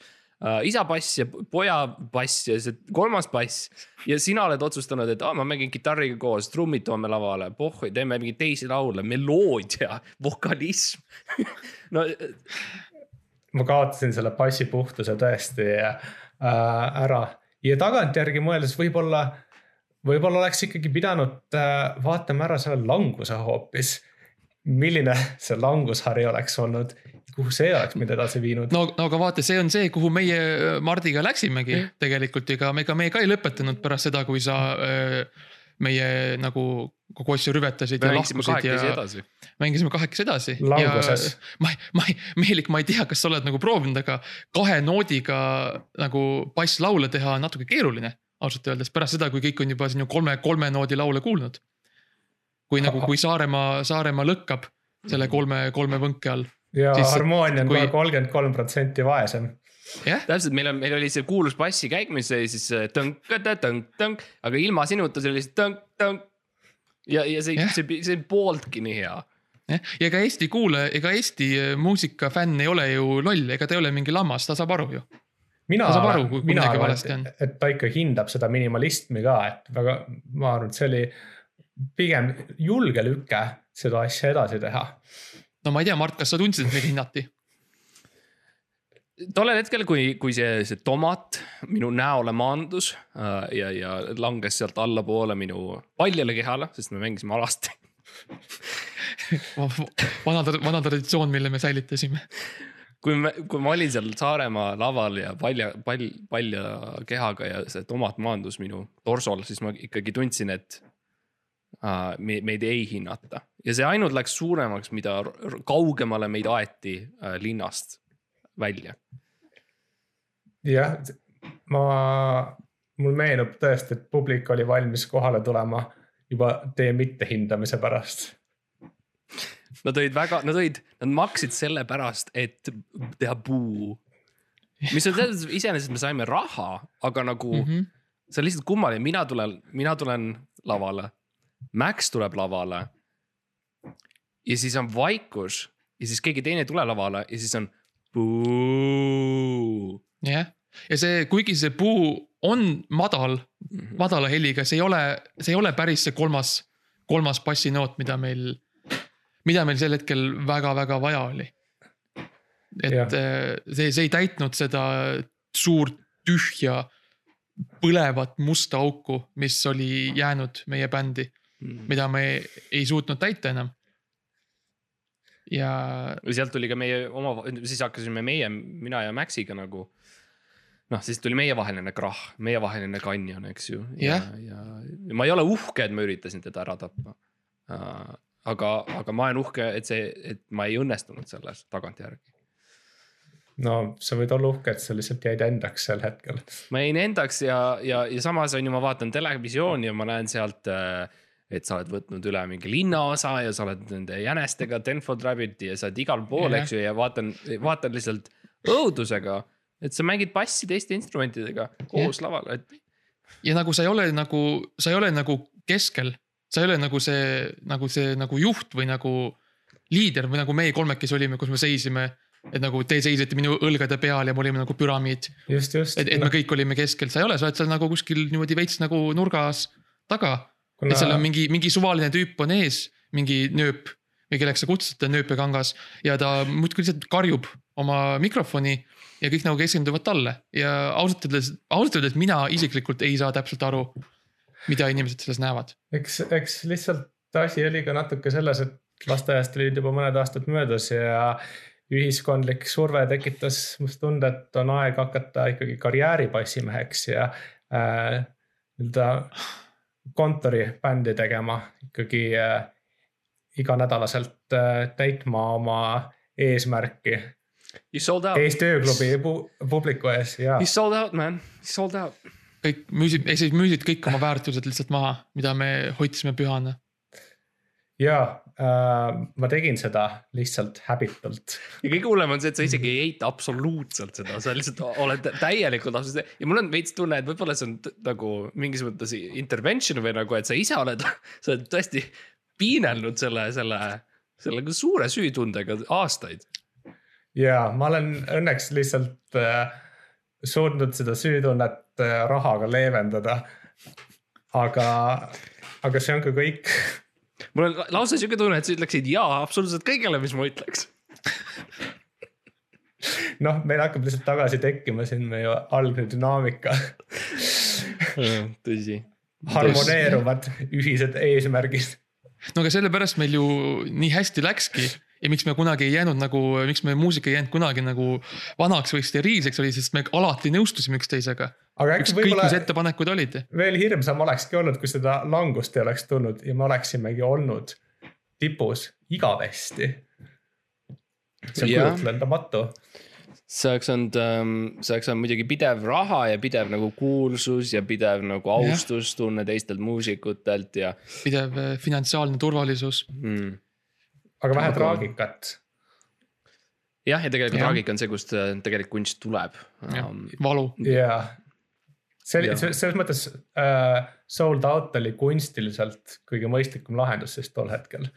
isa bass ja poja bass ja see kolmas bass. ja sina oled otsustanud, et ah, ma mängin kitarriga koos, trummid toome lavale, pohhui, teeme mingeid teisi laule, meloodia, vokalism no ma kaotasin selle bassi puhtuse tõesti äh, ära ja tagantjärgi mõeldes võib-olla, võib-olla oleks ikkagi pidanud äh, vaatama ära selle languse hoopis. milline see langushari oleks olnud, kuhu see oleks mind edasi viinud? no, no aga vaata, see on see, kuhu meie äh, Mardiga läksimegi mm. tegelikult, ega me, ega me ka ei lõpetanud pärast seda, kui sa äh, meie nagu kogu asju rüvetasid me ja lahkusid ja mängisime kahekesi edasi. Languses. ma, ma, Meelik, ma ei tea, kas sa oled nagu proovinud, aga kahe noodiga nagu basslaule teha on natuke keeruline. ausalt öeldes pärast seda, kui kõik on juba sinu kolme, kolme noodi laule kuulnud. kui nagu, kui Saaremaa, Saaremaa lõkkab selle kolme, kolme võnke all. Ja Siis- harmoonia on kui- kohe kolmkümmend kolm protsenti vaesem. jah, täpselt, meil on, meil oli see kuulus bassikäik, mis oli siis äh, tõnk-tõnk-tõnk, aga ilma sinuta see oli siis tõnk-tõnk. ja, ja see see, see pooltki nii hea. jah, ja ega Eesti kuulaja, ega Eesti äh, muusikafänn ei ole ju loll, ega ta ei ole mingi lammas, ta saab aru ju. mina Ta saab aru, arvan kui, mina midagi arvan, et, et ta ikka hindab seda minimalismi ka, et väga, ma arvan, et see oli pigem julge lüke seda asja edasi teha. No ma ei tea, Mart, kas sa tundsid, et meid hinnati? tollel hetkel, kui, kui see, see tomat minu näole maandus äh, ja, ja langes sealt allapoole minu paljale kehale, sest me mängisime alasti. vana, vana traditsioon, mille me säilitasime. kui me, kui ma olin seal Saaremaa laval ja palja, pall, palja kehaga ja see tomat maandus minu torsol, siis ma ikkagi tundsin, et meid ei hinnata ja see ainult läks suuremaks, mida kaugemale meid aeti äh, linnast välja. jah, ma, mul meenub tõesti, et publik oli valmis kohale tulema juba teie mittehindamise pärast. Nad olid väga, nad olid, nad maksid selle pärast, et teha puu. mis on selles mõttes, iseenesest me saime raha, aga nagu mm. -hmm. see on lihtsalt kummaline, mina tulen, mina tulen lavale. Max tuleb lavale. ja siis on vaikus ja siis keegi teine ei tule lavale ja siis on puu. jah, ja see, kuigi see puu on madal, Mhm. madala heliga, see ei ole, see ei ole päris see kolmas, kolmas bassinoot, mida meil, mida meil sel hetkel väga-väga vaja oli. et Jah. eh, see, see ei täitnud seda suurt tühja põlevat musta auku, mis oli jäänud meie bändi, mida me ei suutnud täita enam. ja sealt tuli ka meie oma, siis hakkasime meie, mina ja Maxiga nagu. noh, siis tuli meievaheline krahh, meievaheline kanjon, eks ju. ja, ja, ja ma ei ole uhke, et ma üritasin teda ära tappa uh,. aga, aga ma olen uhke, et see, et ma ei õnnestunud selles tagantjärgi. no sa võid olla uhke, et sa lihtsalt jäid endaks sel hetkel. ma jäin endaks ja, ja, ja samas on ju, ma vaatan televisiooni ja ma näen sealt äh, et sa oled võtnud üle mingi linnaosa ja sa oled nende jänestega Denford Rabbiti ja sa oled igal pool, Jah. eks ju, ja vaatan, vaatan lihtsalt õudusega. et sa mängid bassi teiste instrumentidega koos laval, et ja nagu sa ei ole nagu, sa ei ole nagu keskel, sa ei ole nagu see, nagu see nagu juht või nagu liider või nagu meie kolmekesi olime, kus me seisime. et nagu te seisite minu õlgade peal ja me olime nagu püramiid, just, just. et, et me kõik olime keskel, sa ei ole, sa oled seal nagu kuskil niimoodi veits nagu nurgas taga. Et seal on mingi, mingi suvaline tüüp on ees, mingi nööp või kelleks sa kutsud teda nööpekangas ja ta muudkui lihtsalt karjub oma mikrofoni ja kõik nagu keskenduvad talle ja ausalt öeldes, ausalt öeldes mina isiklikult ei saa täpselt aru, mida inimesed selles näevad. eks, eks lihtsalt asi oli ka natuke selles, et lasteaiast olid juba mõned aastad möödas ja ühiskondlik surve tekitas must tunde, et on aeg hakata ikkagi karjääribassiimeheks ja äh, nii-öelda kontoribändi tegema ikkagi äh, iganädalaselt äh, täitma oma eesmärki you sold out, Eesti ööklubi pu publiku ees ja you sold out man, you sold out. kõik müüsid, ei sa müüsid kõik oma väärtused lihtsalt maha, mida me hoidsime pühana. ja äh, ma tegin seda lihtsalt habitult ja kõige hullem on see, et sa isegi ei eita absoluutselt seda, sa lihtsalt oled täielikult absoluutselt ja mul on veits tunne, et võib-olla see on nagu mingis mõttes intervention või nagu, et sa ise oled, sa oled tõesti piinelnud selle, selle, selle suure süütundega aastaid. ja ma olen õnneks lihtsalt äh, suutnud seda süütunnet äh, rahaga leevendada. aga, aga see on ka kõik. Mul on lausa siuke tunne, et sa ütleksid jaa absoluutselt kõigele, mis ma ütleks. noh, meil hakkab lihtsalt tagasi tekkima siin meie algne dünaamika. tõsi. harmoneeruvad ühised eesmärgid. no aga sellepärast meil ju nii hästi läkski ja miks me kunagi ei jäänud nagu, miks meie muusika ei jäänud kunagi nagu vanaks või steriilseks oli, sest me alati nõustusime üksteisega. ükskõik, mis ettepanekud olid. veel hirmsam olekski olnud, kui seda langust ei oleks tulnud ja me oleksimegi olnud tipus igavesti. see on kujutlendamatu see oleks olnud ähm,, see oleks olnud muidugi pidev raha ja pidev nagu kuulsus ja pidev nagu austustunne teistelt muusikutelt ja. pidev äh, finantsiaalne turvalisus mm aga vähe aga... traagikat. jah, ja tegelikult ja. traagika on see, kust äh, tegelik kunst tuleb. Um, valu. jah, see oli selles mõttes uh, sold out oli kunstiliselt kõige mõistlikum lahendus siis tol hetkel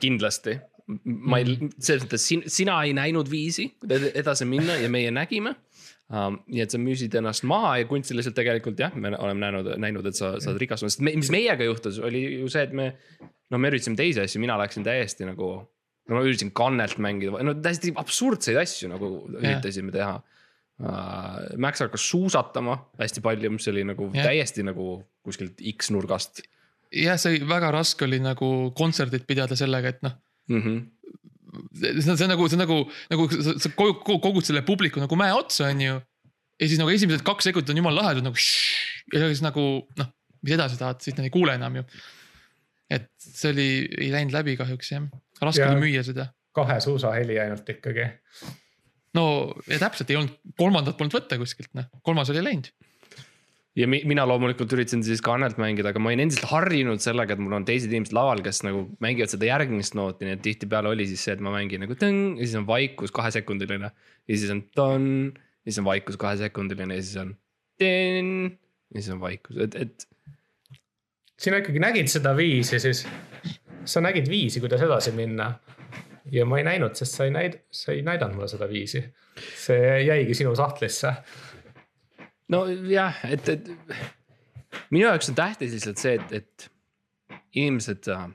kindlasti, ma ei, selles mõttes sina ei näinud viisi, kuidas edasi minna ja meie nägime um,. nii et sa müüsid ennast maha ja kunstiliselt tegelikult jah, me oleme näinud, näinud, et sa saad rikastunud, sest me, mis meiega juhtus, oli ju see, et me no me üritasime teisi asju, mina läksin täiesti nagu, no ma üritasin kannelt mängida, no täiesti absurdseid asju nagu üritasime teha uh,. Max hakkas suusatama hästi palju, mis oli nagu yeah. täiesti nagu kuskilt X-nurgast. jah, see väga raske oli nagu kontserdit pidada sellega, et noh mm. -hmm see on, see on nagu, see on nagu, nagu sa, sa kogud selle publiku nagu mäe otsa, on ju. ja siis nagu esimesed kaks sekundit on jumala lahedad nagu. ja siis nagu noh, mis edasi tahad, siis nad ei kuule enam ju et see oli, ei läinud läbi kahjuks jah, raske oli müüa seda. kahe suusaheli ainult ikkagi. no ja täpselt ei olnud, kolmandat polnud võtta kuskilt noh, kolmas oli läinud ja mi mina loomulikult üritasin siis ka Annelt mängida, aga ma olin endiselt harjunud sellega, et mul on teised inimesed laval, kes nagu mängivad seda järgmist nooti, nii et tihtipeale oli siis see, et ma mängin nagu tõng ja siis on vaikus kahesekundiline. ja siis on ton ja siis on vaikus kahesekundiline ja siis on ten ja siis on vaikus, et, et sina ikkagi nägid seda viisi, siis sa nägid viisi, kuidas edasi minna. ja ma ei näinud, sest sa ei näid-, sa ei näidanud mulle seda viisi. see jäigi sinu sahtlisse. nojah, et, et minu jaoks on tähtis lihtsalt see, et, et inimesed äh,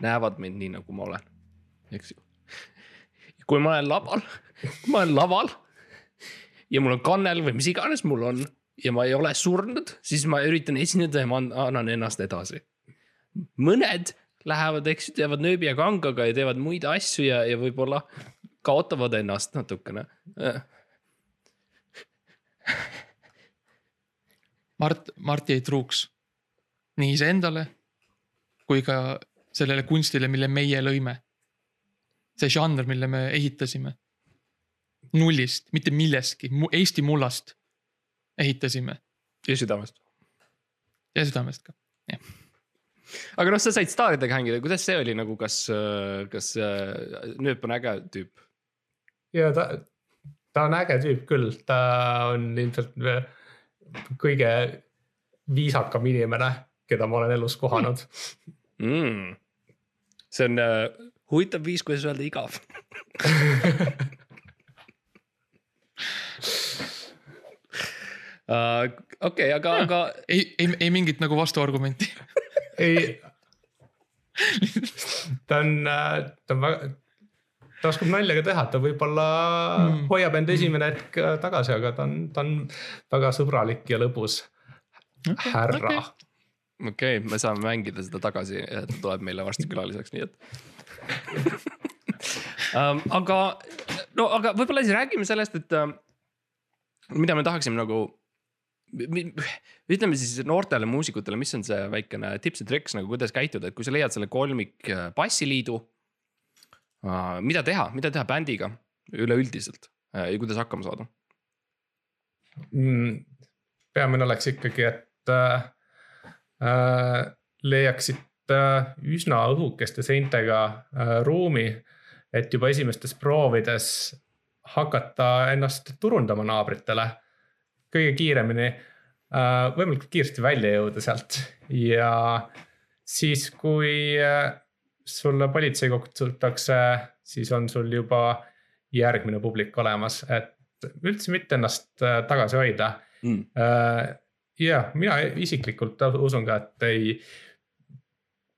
näevad mind nii, nagu ma olen, eks ju. kui ma olen laval, kui ma olen laval ja mul on kannel või mis iganes mul on ja ma ei ole surnud, siis ma üritan esineda ja ma annan ennast edasi. mõned lähevad, eks ju, teevad nööbi ja kangaga ja teevad muid asju ja, ja võib-olla kaotavad ennast natukene. Mart, Mart jäi truuks nii iseendale kui ka sellele kunstile, mille meie lõime. see žanr, mille me ehitasime. nullist, mitte millestki, Eesti mullast ehitasime. ja südamest. ja südamest ka, jah. aga noh, sa said staaridega hängida, kuidas see oli nagu, kas, kas Nööp on äge tüüp? ja ta, ta on äge tüüp küll, ta on ilmselt kõige viisakam inimene, keda ma olen elus kohanud mm.. see on uh, huvitav viis, kuidas öelda igav uh,. okei okay,, aga, aga. ei, ei, ei mingit nagu vastuargumenti ei. ta on, äh, ta on väga, ta oskab nalja ka teha, ta võib-olla mm. hoiab end esimene hetk äh, tagasi, aga ta on, ta on väga sõbralik ja lõbus okay, härra okay okei okay,, me saame mängida seda tagasi, ta tuleb meile varsti külaliseks, nii et um,. aga, no aga võib-olla siis räägime sellest, et uh, mida me tahaksime nagu ütleme siis noortele muusikutele, mis on see väikene tips ja triks nagu, kuidas käituda, et kui sa leiad selle kolmik äh, bassiliidu. Äh, mida teha, mida teha bändiga üleüldiselt äh, ja kuidas hakkama saada mm,? peamine oleks ikkagi, et äh, leiaksid äh, üsna õhukeste seintega äh, ruumi, et juba esimestes proovides hakata ennast turundama naabritele kõige kiiremini äh,, võimalikult kiiresti välja jõuda sealt ja siis, kui äh, sulle politsei kutsutakse, siis on sul juba järgmine publik olemas, et üldse mitte ennast äh, tagasi hoida mm.. jah, mina isiklikult usun ka, et ei.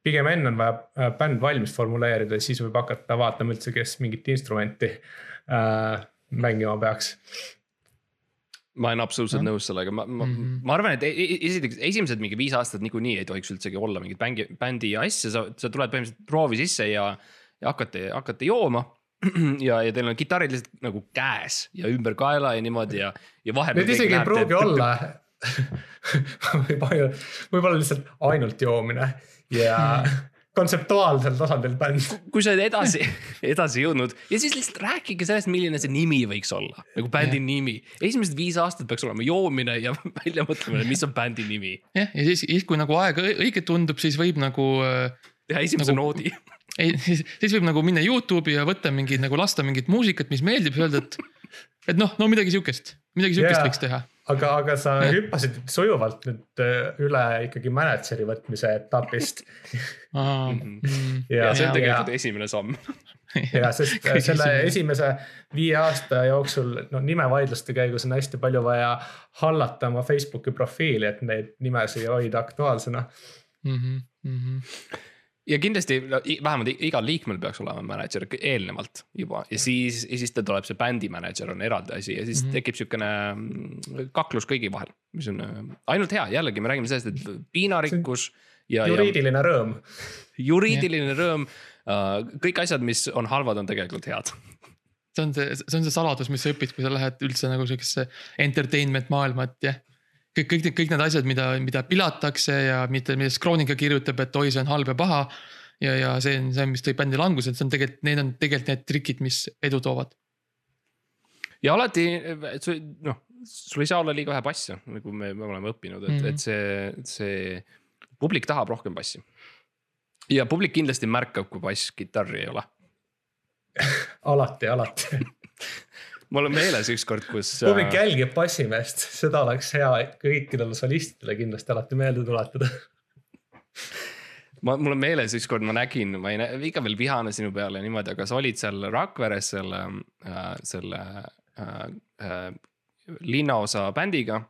pigem enne on vaja äh, bänd valmis formuleerida ja siis võib hakata vaatama üldse, kes mingit instrumenti äh, mängima peaks. Ma olen absoluutselt Jah. nõus sellega, ma, ma mm. -hmm. ma arvan, et e- e- esiteks esimesed mingi viis aastat niikuinii ei tohiks üldsegi olla mingit bängi, bändi asja, sa, sa tuled põhimõtteliselt proovi sisse ja, ja hakkate, hakkate jooma. ja, ja teil on kitarrid lihtsalt nagu käes ja ümber kaela ja niimoodi ja, ja vahepeal. Need isegi ei pruugi olla võib ainult, võib-olla lihtsalt ainult joomine ja kontseptuaalsel tasandil bänd. kui sa oled edasi, edasi jõudnud ja siis lihtsalt rääkige sellest, milline see nimi võiks olla, nagu bändi Jah. nimi. esimesed viis aastat peaks olema joomine ja välja mõtlemine, mis on bändi nimi. jah, ja siis, siis kui nagu aeg õi- õige tundub, siis võib nagu äh, teha esimese Nagu- noodi. ei, siis, siis võib nagu minna Youtube'i ja võtta mingit nagu lasta mingit muusikat, mis meeldib ja öelda, et. et noh, no midagi sihukest, midagi sihukest Jaa. võiks teha. aga, aga sa hüppasid sujuvalt nüüd äh, üle ikkagi mänedžeri võtmise etapist. Mm. ja see on ja- tegelikult esimene samm. ja sest äh, selle esimene. esimese viie aasta jooksul, no nimevaidluste käigus on hästi palju vaja hallata oma Facebooki profiili, et neid nimesid hoida aktuaalsena. Mhm, ja kindlasti no, vähemalt igal liikmel peaks olema mänedžer eelnevalt juba ja siis, ja siis tal tuleb see bändi mänedžer on eraldi asi ja siis mm Mhm. -hmm. tekib siukene mm, kaklus kõigi vahel, mis on äh, ainult hea, jällegi me räägime sellest, et piinarikkus ja, ja juriidiline rõõm. juriidiline rõõm. kõik asjad, mis on halvad, on tegelikult head. see on see, see on see saladus, mis sa õpid, kui sa lähed üldse nagu sihukesse entertainment maailma, et jah. kõik, kõik need, kõik need asjad, mida, mida pilatakse ja mida, millest Kroonika kirjutab, et oi, see on halb ja paha. ja, ja see on see, mis tõi bändi languse, et see on tegelikult, need on tegelikult need trikid, mis edu toovad. ja alati, noh, sul ei saa olla liiga vähe bassi, nagu me, me oleme õppinud, et mm, Mhm. -hmm. et see, see publik tahab rohkem bassi. ja publik kindlasti märkab, kui bass kitarri ei ole. alati, alati. Mul on meeles ükskord, kus. publik jälgib bassimeest, seda oleks hea kõikidele solistidele kindlasti alati meelde tuletada. ma, mul on meeles ükskord ma nägin, ma ei näe, ikka veel vihane sinu peale niimoodi, aga sa olid seal Rakveres selle äh,, selle äh, äh, linnaosa bändiga.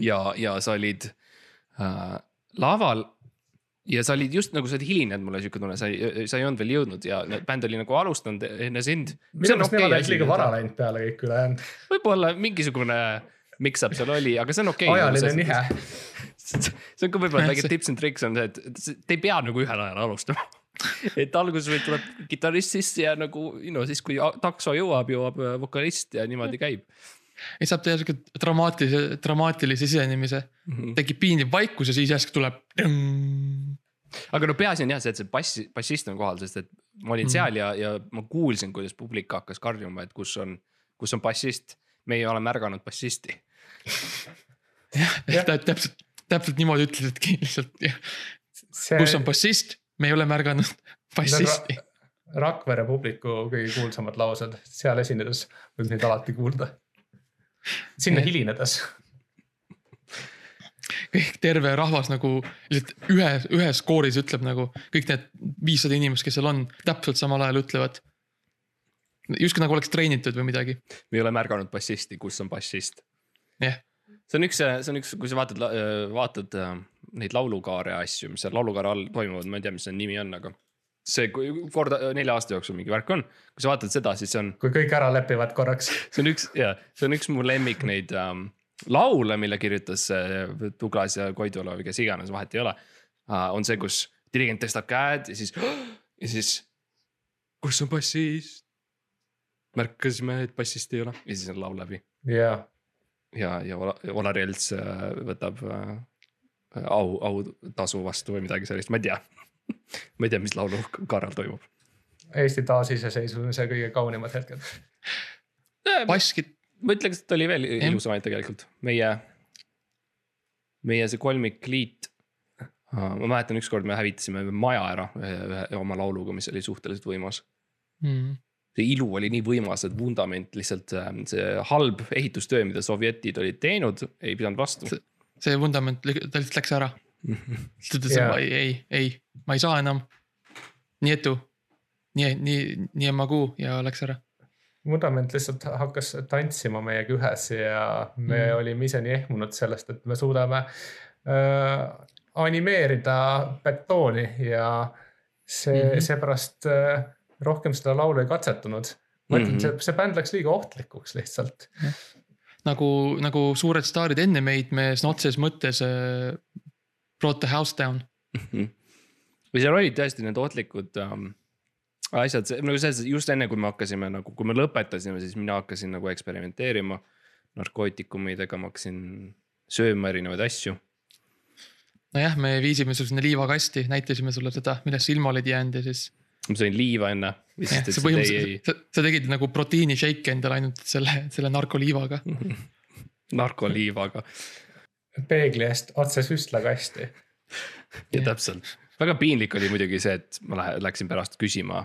ja, ja sa olid äh, laval ja sa olid just nagu sa olid hilinenud, mul oli siuke tunne, sa ei, sa ei olnud veel jõudnud ja bänd oli nagu alustanud enne sind. minu meelest nemad olid liiga vara läinud peale kõik ülejäänud. võib-olla mingisugune mix-up seal oli, aga see on okei ajaline nihe. see on ka võib-olla väike tips and tricks on see, et te ei pea nagu ühel ajal alustama. et alguses võib, tuleb kitarrist sisse ja nagu no siis, kui takso jõuab, jõuab äh, vokalist ja niimoodi käib. ja saab teha sihuke dramaatilise, dramaatilise sisenemise. tekib piinlik vaikus ja siis järsku tuleb. Aga no peaasi on jah see, et see bassi, bassist on kohal, sest et ma olin Mhm. seal ja, ja ma kuulsin, kuidas publik hakkas karjuma, et kus on, kus on bassist. me ei ole märganud bassisti. jah, täpselt, täpselt niimoodi ütlesidki lihtsalt, see kus on bassist, me ei ole märganud bassisti. Rakvere publiku kõige kuulsamad laused, seal esinedes võib neid alati kuulda. sinna Jah. hilinedes. Kõik terve rahvas nagu lihtsalt ühe, ühes kooris ütleb nagu kõik need viissada inimest, kes seal on, täpselt samal ajal ütlevad. justkui nagu oleks treenitud või midagi, me ei ole märganud bassisti, kus on bassist. jah. see on üks, see on üks, kui sa vaatad, vaatad äh, neid laulukaare asju, mis seal laulukaare all toimuvad, ma ei tea, mis see nimi on, aga. see kui korda nelja aasta jooksul mingi värk on, kui sa vaatad seda, siis see on, kui kõik ära lepivad korraks. see on üks ja see on üks mu lemmik neid ähm, laule, mille kirjutas äh, Douglas ja Koidula või kes iganes, vahet ei ole äh,. on see, kus dirigent tõstab käed ja siis ja siis, kus on bassist? märkasime, et bassist ei ole ja siis on laul läbi jaa, ja, ja Ola- Olar Jelts äh, võtab äh, au, autasu vastu või midagi sellist, ma ei tea. ma ei tea, mis laulukaarel toimub. Eesti taasiseseisvumise kõige kaunimad hetked. basskit-, ma ütleks, et oli veel ilusamaid tegelikult, meie, meie see kolmikliit. ma mäletan, ükskord me hävitasime maja ära ühe, ühe oma lauluga, mis oli suhteliselt võimas. mm. see ilu oli nii võimas, et vundament lihtsalt äh, see halb ehitustöö, mida sovjetid olid teinud, ei pidanud vastu. see vundament, ta lihtsalt läks ära. ta ütles ei, ei, ei, ma ei saa enam. nii etu, nii, nii, nii emagu ja läks ära. Vundament lihtsalt hakkas tantsima meiega ühes ja me mm. olime ise nii ehmunud sellest, et me suudame äh, animeerida betooni ja see mm -hmm. seepärast äh, rohkem seda laulu ei katsetanud. ma ütlen mm -hmm., see, see bänd läks liiga ohtlikuks lihtsalt. nagu, nagu suured staarid enne meid, me sõna otseses mõttes äh, brought the house down mm. -hmm. või seal olid tõesti need ohtlikud um, asjad, nagu selles, just enne kui me hakkasime nagu, kui me lõpetasime, siis mina hakkasin nagu eksperimenteerima narkootikumidega, ma hakkasin sööma erinevaid asju. nojah, me viisime sul sinna liivakasti, näitasime sulle seda, millest sa ilma olid jäänud ja siis. ma sõin liiva enne. sa põhimõtteliselt, sa, sa tegid nagu proteiini shake'i endale ainult selle, selle narkoliivaga narkoliivaga. peegli eest otse süstlakasti. ja täpselt, väga piinlik oli muidugi see, et ma lähe, läksin pärast küsima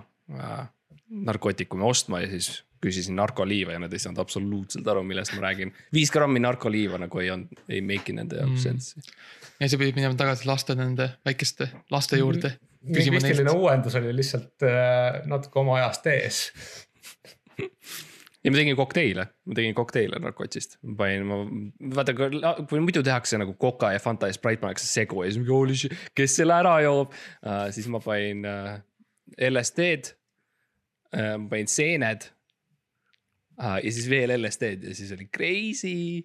narkootikume ostma ja siis küsisin narkoliiva ja nad ei saanud absoluutselt aru, millest ma räägin. viis grammi narkoliiva nagu ei olnud, ei make'i nende jaoks mm. sense'i. ja sa pidid minema tagasi laste nende väikeste laste juurde. lingvistiline uuendus oli lihtsalt äh, natuke oma ajast ees ja ma tegin kokteile, ma tegin kokteile narkotsist, ma panin, ma vaata, kui muidu tehakse nagu Coca ja Fanta ja Sprite pannakse segu ja siis mingi holy shit, kes selle ära joob uh,. siis ma panin uh, LSD-d uh,, ma panin seened uh,. ja siis veel LSD-d ja siis oli crazy.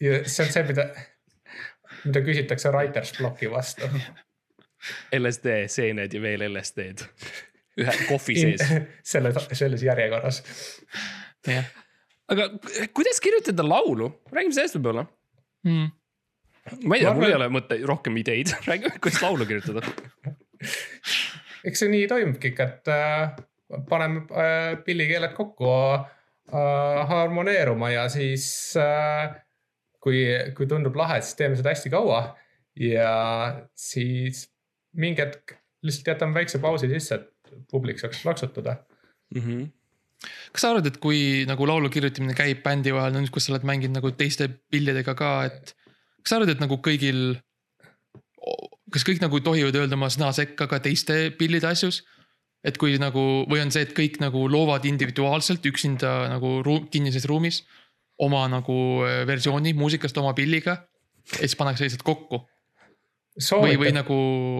ja see on see, mida, mida küsitakse writer's block'i vastu LSD, seened ja veel LSD-d ühe kohvi sees. selles, selles järjekorras. jah. aga kuidas kirjutada laulu, räägime sellest võib-olla mm.. ma ei tea, mul ei ole mõtte, rohkem ideid, räägi, kuidas laulu kirjutada. eks see nii toimubki ikka, et äh, paneme äh, pillikeeled kokku äh, harmoneeruma ja siis kui, kui tundub lahe, siis teeme seda hästi kaua ja siis mingi hetk lihtsalt jätame väikse pausi sisse, et publik saaks plaksutada mm. -hmm kas sa arvad, et kui nagu laulu kirjutamine käib bändi vahel, no nüüd, kus sa oled mänginud nagu teiste pillidega ka, et. kas sa arvad, et nagu kõigil, kas kõik nagu tohivad öelda oma sõna sekka ka teiste pillide asjus? et kui nagu või on see, et kõik nagu loovad individuaalselt üksinda nagu ruum, kinnises ruumis oma nagu äh, versiooni muusikast oma pilliga ja siis pannakse lihtsalt kokku. või, või nagu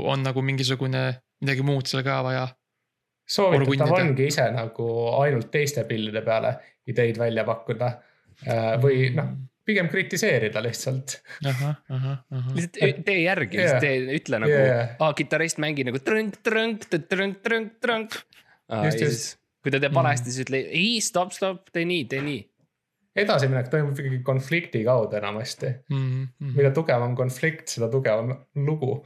on nagu mingisugune midagi muud seal ka vaja soovitatav ongi ise nagu ainult teiste pillide peale ideid välja pakkuda. Äh, või noh, pigem kritiseerida lihtsalt. lihtsalt tee järgi yeah., tee, ütle nagu yeah., aa kitarrist mängi nagu trõnk, trõnk, trõnk, trõnk, trõnk. kui ta teeb valesti, siis ütle ei, stopp, stopp, tee nii, tee nii edasiminek toimub ikkagi konflikti kaudu enamasti mm. -hmm. mida tugevam konflikt, seda tugevam lugu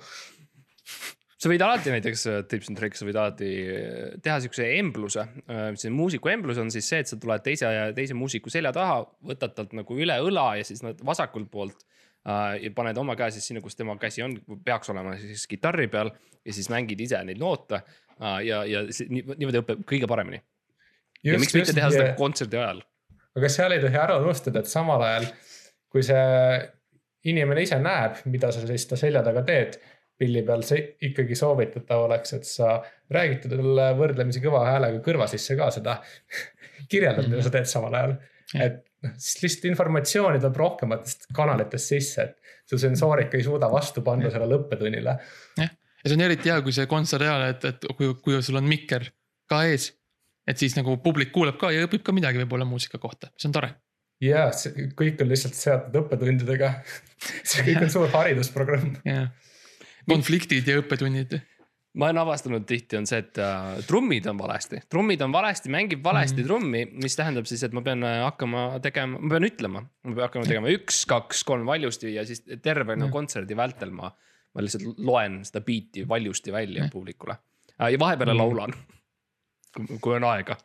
sa võid alati näiteks äh, tips and tricks, sa võid alati äh, teha siukse embluse. Äh, see muusiku emblus on siis see, et sa tuled teise, teise muusiku selja taha, võtad talt nagu üle õla ja siis nad vasakult poolt. ja paned oma käe siis sinna, kus tema käsi on, peaks olema siis kitarri peal ja siis mängid ise neid noote. ja, ja niimoodi õpib kõige paremini. ja miks mitte teha seda kontserdi ajal. aga seal ei tohi ära unustada, et samal ajal, kui see inimene ise näeb, mida sa siis ta selja taga teed pilli peal see ikkagi soovitatav oleks, et sa räägid talle võrdlemisi kõva häälega kõrva sisse ka seda kirjeldad, mida sa teed samal ajal. et noh, siis lihtsalt informatsiooni tuleb rohkematest kanalitest sisse, et su sensoorika ei suuda vastu panna sellele õppetunnile. jah, ja see on eriti hea, kui see kontsert ajal, et, et kui, kui sul on mikker ka ees. et siis nagu publik kuuleb ka ja õpib ka midagi võib-olla muusika kohta, see on tore jaa, see kõik on lihtsalt seotud õppetundidega see kõik on suur haridusprogramm. jah konfliktid ja õppetunnid ma olen avastanud tihti on see, et äh, trummid on valesti, trummid on valesti, mängib valesti mm. trummi, mis tähendab siis, et ma pean äh, hakkama tegema, ma pean ütlema. ma pean hakkama tegema üks, kaks, kolm valjusti ja siis terve no, kontserdi vältel ma, ma lihtsalt loen seda beat'i valjusti välja mm. publikule äh,. ja vahepeal mm. laulan, kui on aega.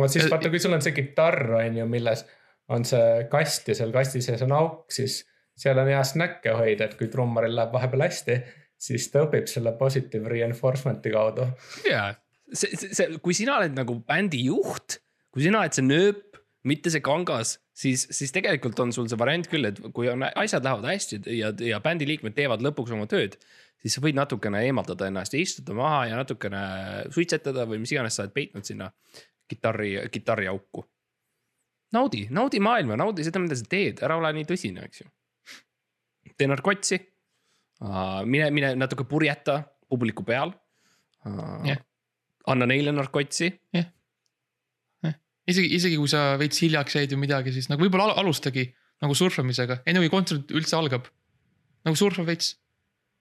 vot siis vaata, kui sul on see kitarr on ju, milles on see kast ja seal kasti sees on auk, siis seal on hea snäkke hoida, et kui trummaril läheb vahepeal hästi, siis ta õpib selle positive reinforcement'i kaudu. ja, see, see, see, kui sina oled nagu bändi juht, kui sina oled see nööp, mitte see kangas, siis, siis tegelikult on sul see variant küll, et kui on asjad lähevad hästi ja, ja bändi liikmed teevad lõpuks oma tööd. siis sa võid natukene eemaldada ennast ja istuda maha ja natukene suitsetada või mis iganes sa oled peitnud sinna kitarri, kitarriauku. naudi, naudi maailma, naudi seda, mida sa teed, ära ole nii tõsine, eks ju. Tee narkotsi uh,, mine, mine natuke purjeta publiku peal uh,. Jah. anna neile narkotsi isegi, isegi kui sa veits hiljaks jäid või midagi, siis nagu võib-olla al- alustagi nagu surfamisega, enne kui kontsert üldse algab. nagu surfa veits,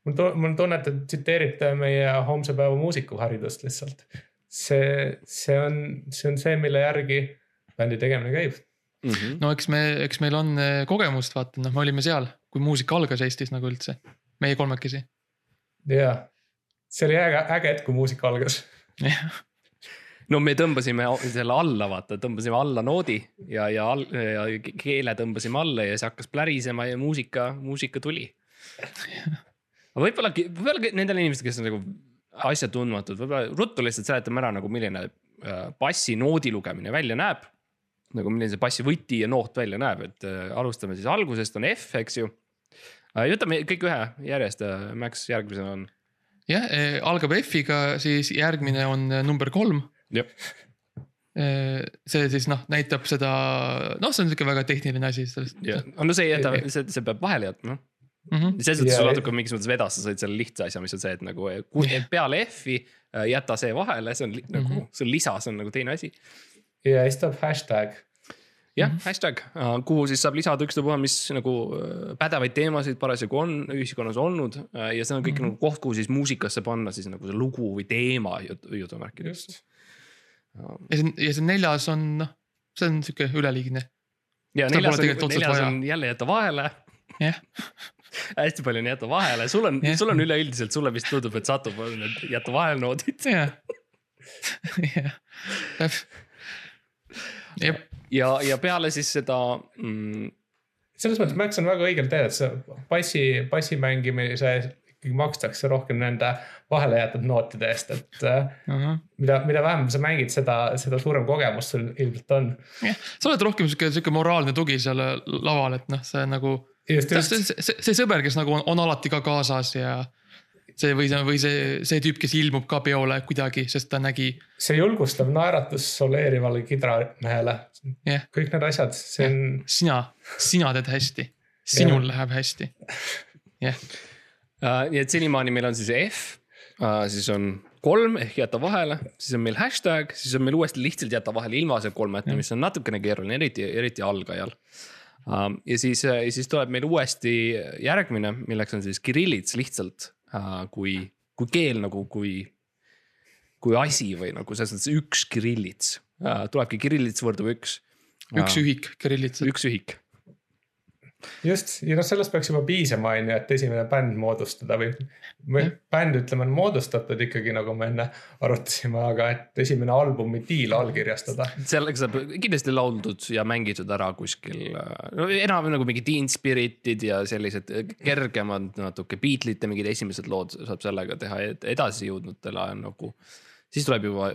mul tu-, mul on tunne, et te tsiteerite meie homse päeva muusikuharidust lihtsalt. see, see on, see on see, mille järgi bändi tegemine käib. mm. -hmm. no eks me, eks meil on eh, kogemust, vaata noh, me olime seal, kui muusika algas Eestis nagu üldse, meie kolmekesi. jaa, see oli äge, äge hetk, kui muusika algas. no me tõmbasime selle alla, vaata, tõmbasime alla noodi ja, ja, ja keele tõmbasime alla ja see hakkas plärisema ja muusika, muusika tuli. aga võib-olla, võib-olla nendele inimestele, kes on nagu asjatundmatud, võib-olla ruttu lihtsalt seletame ära nagu milline äh, bassi noodi lugemine välja näeb. nagu milline see bassi võti ja noot välja näeb, et äh, alustame siis algusest on F, eks ju. Võtame kõik ühe järjest, Max järgmisena on. jah, algab F-iga, siis järgmine on number kolm. see siis noh, näitab seda, noh, see on sihuke väga tehniline asi sellest. no see ei jäta, see, see peab vahele jätma Mm -hmm. selles suhtes sul natuke mingis mõttes vedas, sa sõid selle lihtsa asja, mis on see, et nagu peale F-i äh, jäta see vahele, see on nagu Mhm. see on lisa, see on nagu teine asi. ja siis tuleb hashtag. Jah mm -hmm., hashtag, kuhu siis saab lisada ükstapuha, mis nagu äh, pädevaid teemasid parasjagu on ühiskonnas olnud äh, ja see on kõik mm. -hmm. nagu koht, kuhu siis muusikasse panna siis nagu see lugu või teema jut- jutumärkides. ja see, ja see neljas on noh, see on sihuke üleliigne. ja Seda neljas on, neljas vaja. on jälle jätta vahele jah, hästi palju on jätta vahele, sul on Jah. sul on üleüldiselt, sulle vist tundub, et satub need jätta vahele noodid. jah, jah. jah, ja, ja peale siis seda mm, selles mõttes Max on väga õigel teel, et see bassi, bassi mängimise ikkagi makstakse rohkem nende vahele jäetud nootide eest, et äh, mida, mida vähem sa mängid, seda, seda suurem kogemus sul ilmselt on. jah, sa oled rohkem sihuke, sihuke moraalne tugi seal laval, et noh, see nagu. see, see, see sõber, kes nagu on, on alati ka kaasas ja see või see, või see, see tüüp, kes ilmub ka peole kuidagi, sest ta nägi, see julgustav naeratus soleerivale kidramehele. jah, kõik need asjad, see on, sina, sina teed hästi, sinul läheb hästi. jah, Uh, nii et senimaani meil on siis F. Uh,, siis on kolm ehk jäta vahele, siis on meil hashtag, siis on meil uuesti lihtsalt jäta vahele ilma see kolmeta, mis on natukene keeruline, eriti, eriti algajal. Uh,. ja siis, ja siis tuleb meil uuesti järgmine, milleks on siis kirillits lihtsalt kui, kui keel nagu, kui, kui asi või nagu selles mõttes üks kirillits uh,, tulebki kirillits võrdub üks. üks ühik, kirillitsa. üks ühik just ja noh, sellest peaks juba piisama, on ju, et esimene bänd moodustada või. või bänd, ütleme, on moodustatud ikkagi nagu me enne arutasime, aga et esimene albumi diil allkirjastada. sellega saab kindlasti lauldud ja mängitud ära kuskil, no enam nagu mingid Teen Spiritid ja sellised kergemad natuke Beatlesite mingid esimesed lood saab sellega teha, et edasi jõudnutele on nagu. siis tuleb juba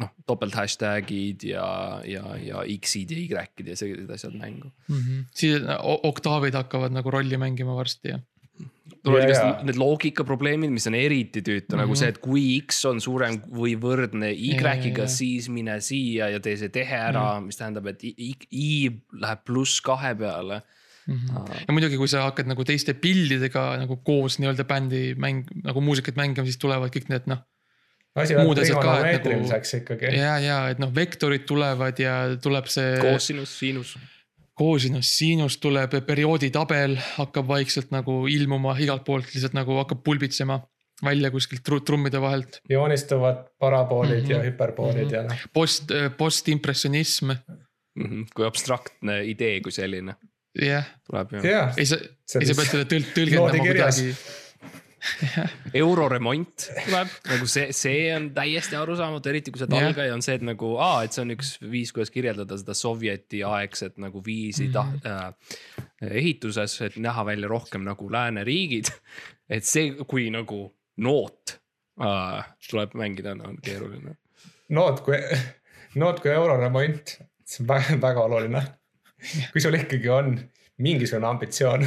noh, topelt hashtag'id ja, ja, ja X-id ja Y-id ja sellised asjad mängu. Mhm. siis o- oktaavad hakkavad nagu rolli mängima varsti ja. tulevad ja. need loogikaprobleemid, mis on eriti tüütu mm, -hmm. nagu see, et kui X on suurem või võrdne ja. siis mine siia ja tee see tehe ära mm, -hmm. mis tähendab, et I, I, I läheb pluss kahe peale ja muidugi, kui sa hakkad nagu teiste pillidega nagu koos nii-öelda bändi mäng, nagu muusikat mängima, siis tulevad kõik need noh. Asi Muud asjad ka, et ikkagi. ja, ja et noh, vektorid tulevad ja tuleb see. koosinus, siinus. koosinus, siinus tuleb periooditabel hakkab vaikselt nagu ilmuma igalt poolt lihtsalt nagu hakkab pulbitsema välja kuskilt tru- trummide vahelt. joonistuvad paraboolid mm -hmm. ja Mhm. hüperboolid mm -hmm. ja noh, Post, postimpressionism, Mhm, kui abstraktne idee kui selline jah, tuleb ju. jah, ei sa, See ei sa pead selle tõl-, tõlgendama kuidagi. euroremont tuleb, nagu see, see on täiesti arusaamatu, eriti kui sa oled algaja, on see, et nagu aa, et see on üks viis, kuidas kirjeldada seda Sovjeti aegset nagu viisi mm. -hmm. äh, ehituses, et näha välja rohkem nagu lääneriigid. et see, kui nagu noot äh, tuleb mängida, on keeruline. noot kui, noot kui euroremont, see on väga, väga oluline. kui sul ikkagi on mingisugune ambitsioon.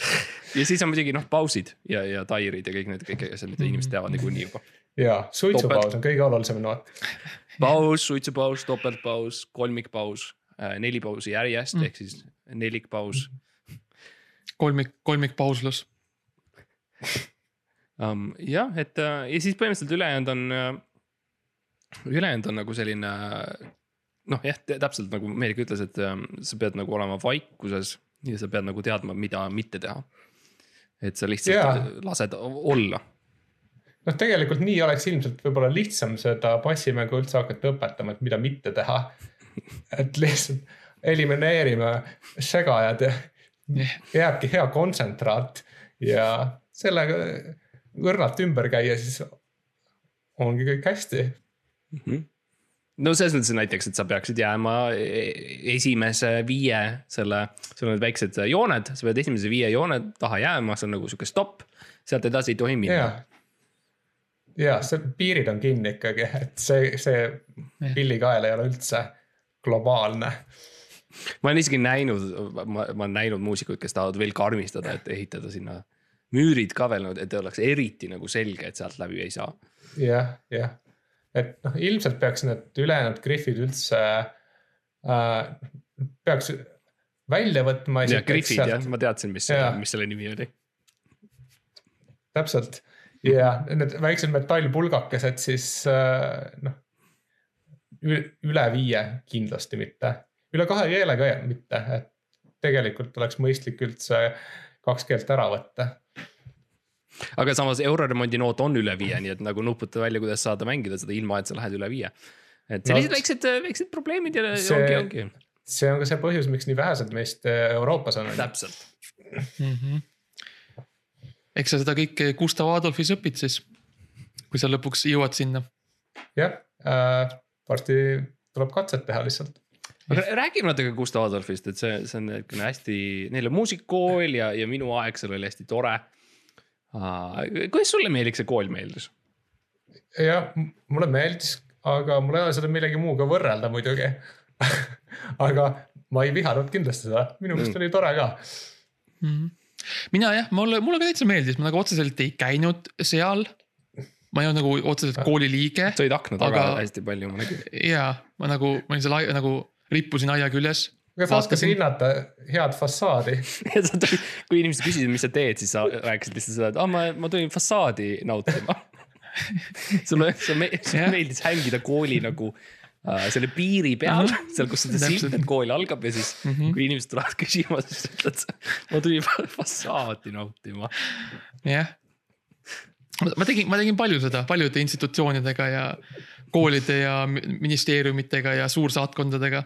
ja siis on muidugi noh pausid ja, ja tairid ja kõik need, kõik asjad, mida inimesed teavad niikuinii juba. ja suitsupaus on kõige olulisem noot. paus, suitsupaus, topeltpaus, kolmikpaus, neli pausi järjest Mm. ehk siis nelikpaus kolmik, kolmikpauslus. um,. jah, et äh, ja siis põhimõtteliselt ülejäänud on, ülejäänud on nagu selline noh, jah, täpselt nagu Meerik ütles, et sa pead nagu olema vaikuses ja sa pead nagu teadma, mida mitte teha. Et sa lihtsalt yeah. lased olla. noh, tegelikult nii oleks ilmselt võib-olla lihtsam seda passimängu üldse hakata õpetama, et mida mitte teha. et lihtsalt elimineerime segajad ja jääbki hea kontsentraat ja sellega õrnalt ümber käia, siis ongi kõik hästi. No selles mõttes näiteks, et sa peaksid jääma e- esimese viie selle, sul on need väiksed jooned, sa pead esimese viie joone taha jääma, see on nagu sihuke stopp. sealt edasi ei tohi ja minna., ja see piirid on kinni ikkagi, et see, see pillikael ei ole üldse globaalne. ma olen isegi näinud, ma, ma olen näinud muusikuid, kes tahavad veel karmistada, et ehitada sinna müürid ka veel, et oleks eriti nagu selge, et sealt läbi ei saa. jah, jah, et noh, ilmselt peaks need ülejäänud griffid üldse äh,, peaks välja võtma. ja Griffid jah, ma teadsin, mis mis selle nimi oli. täpselt ja need väiksed metallpulgakesed siis äh, noh, üle viie kindlasti mitte, üle kahe keele ka mitte, et tegelikult oleks mõistlik üldse kaks keelt ära võtta. Aga samas euroremondi noot on üle viie, nii et nagu nuputa välja, kuidas saada mängida seda ilma, et sa lähed üle viie. et sellised No, väiksed, väiksed probleemid ja see- ongi, ongi, see on ka see põhjus, miks nii vähesed meist äh, Euroopas on. täpselt. mm. -hmm. eks sa seda kõike Gustav Adolfis õpid siis, kui sa lõpuks jõuad sinna. jah äh,, varsti tuleb katset teha lihtsalt. aga räägime natuke Gustav Adolfist, et see, see on niisugune hästi, neil on muusikakool ja, ja minu aeg seal oli hästi tore. Kuidas sulle Meelik see kool meeldis? jah, mulle meeldis, aga mul ei ole seda millegi muuga võrrelda muidugi. aga ma ei vihanud kindlasti seda, minu meelest Mm. oli tore ka. mm. mina jah, mulle, mulle ka täitsa meeldis, ma nagu otseselt ei käinud seal. ma ei olnud nagu otseselt kooli liige sa olid akna taga Aga- hästi palju, ma nägin. ja ma nagu, ma olin seal nagu rippusin aia küljes. Aga sa oskasid hinnata head fassaadi. sa kui inimesed küsisid, mis sa teed, siis sa rääkisid lihtsalt seda, et aa, ma, ma tulin fassaadi nautima. sulle, sulle meeldis hängida kooli nagu äh, selle piiri peal, seal, kus seda Täpselt. silt, et kool algab ja siis mm. -hmm. kui inimesed tulevad küsima, siis sa ütled, ma tulin fa- fassaadi nautima. jah. ma tegin, ma tegin palju seda paljude institutsioonidega ja koolide ja mi- ministeeriumitega ja suursaatkondadega.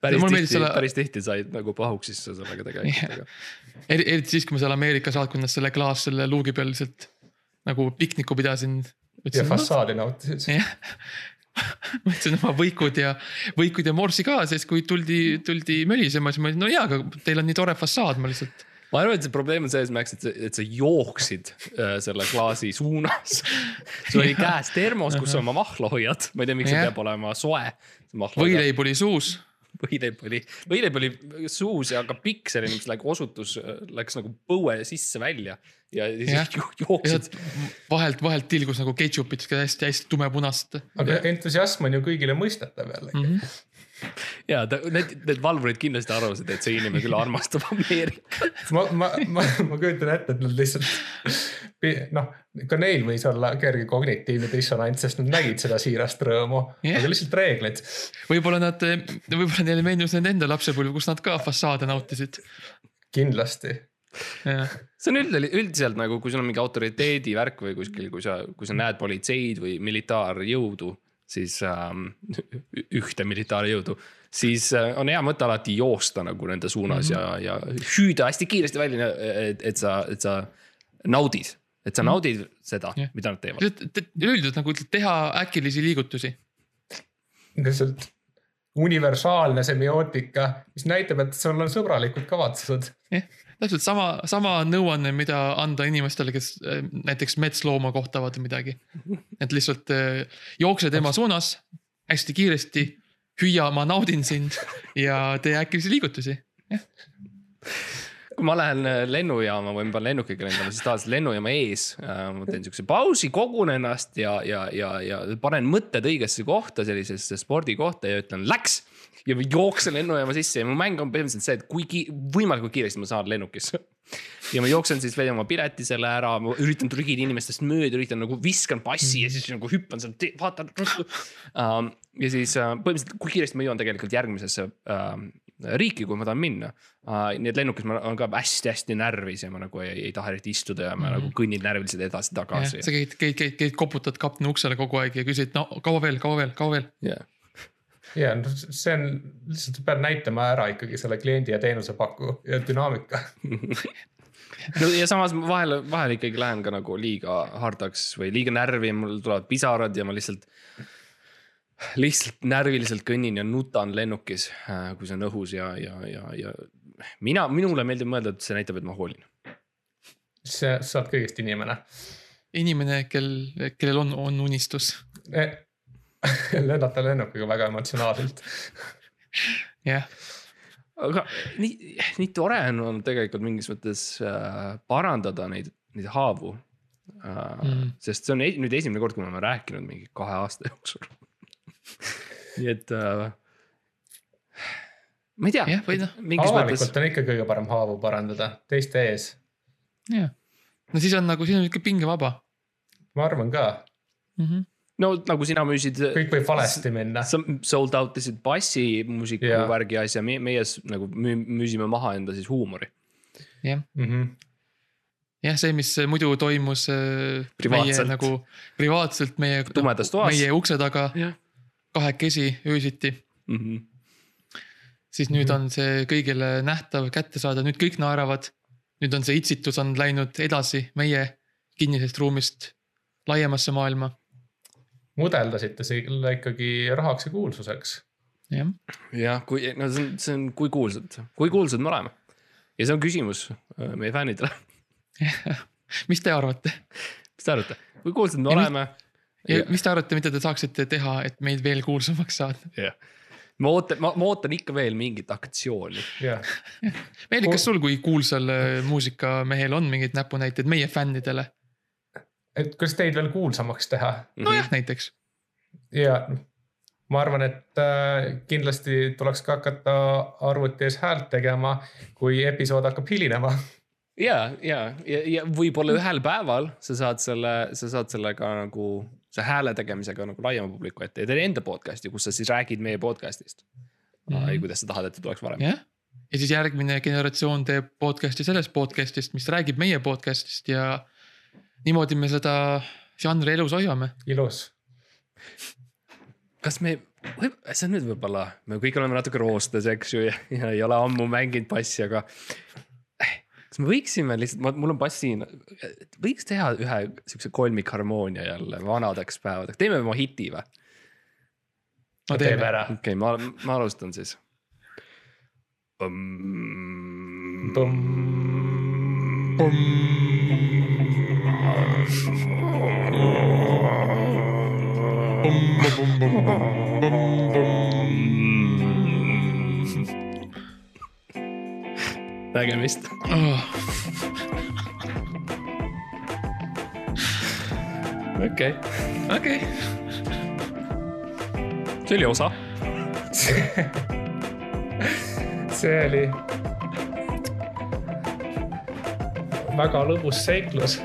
Päris tihti selle-, päris tihti said nagu pahuks sisse sellega tegelikult eri, eriti siis, kui ma seal Ameerika saatkonnas selle klaas selle luugi peal lihtsalt nagu pikniku pidasin. ja fassaadi nautisid. jah, võtsin oma võikud ja, võikud ja morsi kaasa, siis kui tuldi, tuldi mölisema, siis ma olin, no jaa, aga teil on nii tore fassaad, ma lihtsalt. ma arvan, et see probleem on selles, Max, et sa, et sa jooksid äh, selle klaasi suunas. sul oli käes termos, kus sa oma mahla hoiad, ma ei tea, miks see Jah. peab olema soe. võileib oli suus. Võileib oli, võileib oli suus ja ka pikk selline, mis like osutus, läks nagu põue sisse-välja ja siis jo- jooksid. vahelt, vahelt tilgus nagu ketšupit, hästi-hästi tumepunast aga entusiasm on ju kõigile mõistetav jällegi mm. -hmm. ja ta, need, need valvurid kindlasti arvasid, et see inimene küll armastab Ameerikat. ma, ma, ma, ma kujutan ette, et nad lihtsalt noh, ka neil võis olla kerge kognitiivne dissonants, sest nad nägid seda siirast rõõmu yeah., aga lihtsalt reeglid. võib-olla nad, võib-olla neile meenus nende enda lapsepõlv, kus nad ka fassaade nautisid. kindlasti. see on üld, üldiselt nagu, kui sul on mingi autoriteedi värk või kuskil, kui sa, kui sa näed politseid või militaarjõudu, siis ähm, ühte militaarjõudu, siis äh, on hea mõte alati joosta nagu nende suunas mm -hmm. ja, ja hüüda hästi kiiresti välja, et, et sa, et sa naudid, et sa naudid seda Jah., mida nad teevad. üleüldiselt nagu ütled, teha äkilisi liigutusi. lihtsalt universaalne semiootika, mis näitab, et sul on sõbralikud kavatsused. jah, täpselt sama, sama nõuanne, mida anda inimestele, kes äh, näiteks metslooma kohtavad või midagi. et lihtsalt äh, jookse tema suunas hästi kiiresti, hüüa, ma naudin sind ja tee äkilisi liigutusi. kui ma lähen äh, lennujaama või ma pean lennukiga lendama, siis tavaliselt lennujaama ees äh, ma teen siukse pausi, kogun ennast ja, ja, ja, ja panen mõtted õigesse kohta, sellisesse spordikohta ja ütlen läks. Ja jooksen lennujaama sisse ja mu mäng on põhimõtteliselt see, et kui ki-, võimalikult kiiresti ma saan lennukisse. ja ma jooksen siis veel oma pileti selle ära, ma üritan trügida inimestest mööda, üritan nagu viskan passi ja siis nagu hüppan sealt, vaatan um,. ja siis uh, põhimõtteliselt, kui kiiresti ma jõuan tegelikult järgmisesse uh, riiki, kui ma tahan minna uh,. nii et lennukis ma olen ka hästi-hästi närvis ja ma nagu ei, ei taha eriti istuda ja ma mm -hmm. nagu kõnnin närviliselt edasi-tagasi. sa käid, käid, käid, käid, koputad kapteni uksele kogu aeg ja küsid, no kaua veel, kaua veel, kaua veel. Yeah. Ja noh, see on lihtsalt sa pead näitama ära ikkagi selle kliendi ja teenusepakku ja dünaamika. no ja samas ma vahel, vahel ikkagi lähen ka nagu liiga hardaks või liiga närvi mul tulevad pisarad ja ma lihtsalt. lihtsalt närviliselt kõnnin ja nutan lennukis, kui see on õhus ja, ja, ja, ja mina, minule meeldib mõelda, et see näitab, et ma hoolin. see, sa oled kõigest inimene inimene, kel, kellel on, on unistus. lennata lennukiga väga emotsionaalselt. jah, aga nii, nii tore on olnud tegelikult mingis mõttes äh, parandada neid, neid haavu äh, Mm. sest see on e nüüd esimene kord, kui me oleme rääkinud mingi kahe aasta jooksul nii et äh,. ma ei tea Jah, või noh, mingis mõttes avalikult on ikka kõige parem haavu parandada, teiste ees. jah. no siis on nagu, siis on ikka pingevaba ma arvan ka, mm. -hmm. No nagu sina müüsid. kõik võib valesti minna. sa sold out isid bassi muusiku Jaa. värgi asja, meie, nagu müü- müüsime maha enda siis huumori. jah, Mm -hmm. jah, see, mis muidu toimus äh, Privaatselt. meie nagu privaatselt meie, tumedas toas. meie ukse taga jah kahekesi öösiti, mm -hmm. siis nüüd on see kõigile nähtav, kättesaadav, nüüd kõik naeravad. nüüd on see itsitus on läinud edasi meie kinnisest ruumist laiemasse maailma, mudeldasite selle ikkagi rahaks ja kuulsuseks. jah. jah, kui, no see on, see on, kui kuulsad, kui kuulsad me oleme. ja see on küsimus äh, meie fännidele, mis te arvate mis te arvate, kui kuulsad me Ja oleme? ja mis te arvate, mida te saaksite teha, et meid veel kuulsamaks saada? jah, ma ootan, ma, ma ootan ikka veel mingit aktsiooni. jah, Meelik, kas sul kui kuulsal äh, muusikamehel on mingeid näpunäiteid meie fännidele? Et kuidas teid veel kuulsamaks teha nojah, näiteks. ja ma arvan, et äh, kindlasti tuleks ka hakata arvuti ees häält tegema, kui episood hakkab hilinema. ja, ja, ja, ja võib-olla ühel päeval sa saad selle, sa saad sellega nagu, see hääle tegemisega nagu laiema publiku ette ja teed enda podcast'i, kus sa siis räägid meie podcast'ist mm. Mhm. -hmm. kuidas sa tahad, et ta tuleks varem. jah, ja siis järgmine generatsioon teeb podcast'i sellest podcast'ist, mis räägib meie podcast'ist ja niimoodi me seda žanri elus hoiame. ilus. kas me, see on nüüd võib-olla, me kõik oleme natuke roostes, eks ju, ja, ja ei ole ammu mänginud bassi, aga. kas me võiksime lihtsalt, mul on bass siin, võiks teha ühe siukse kolmikharmoonia jälle vanadeks päevadeks, teeme oma hiti või? no teeme teeme, ära. okei okay,, ma, ma alustan siis. nägemist. okei, okei, see oli osa. see oli väga lõbus seiklus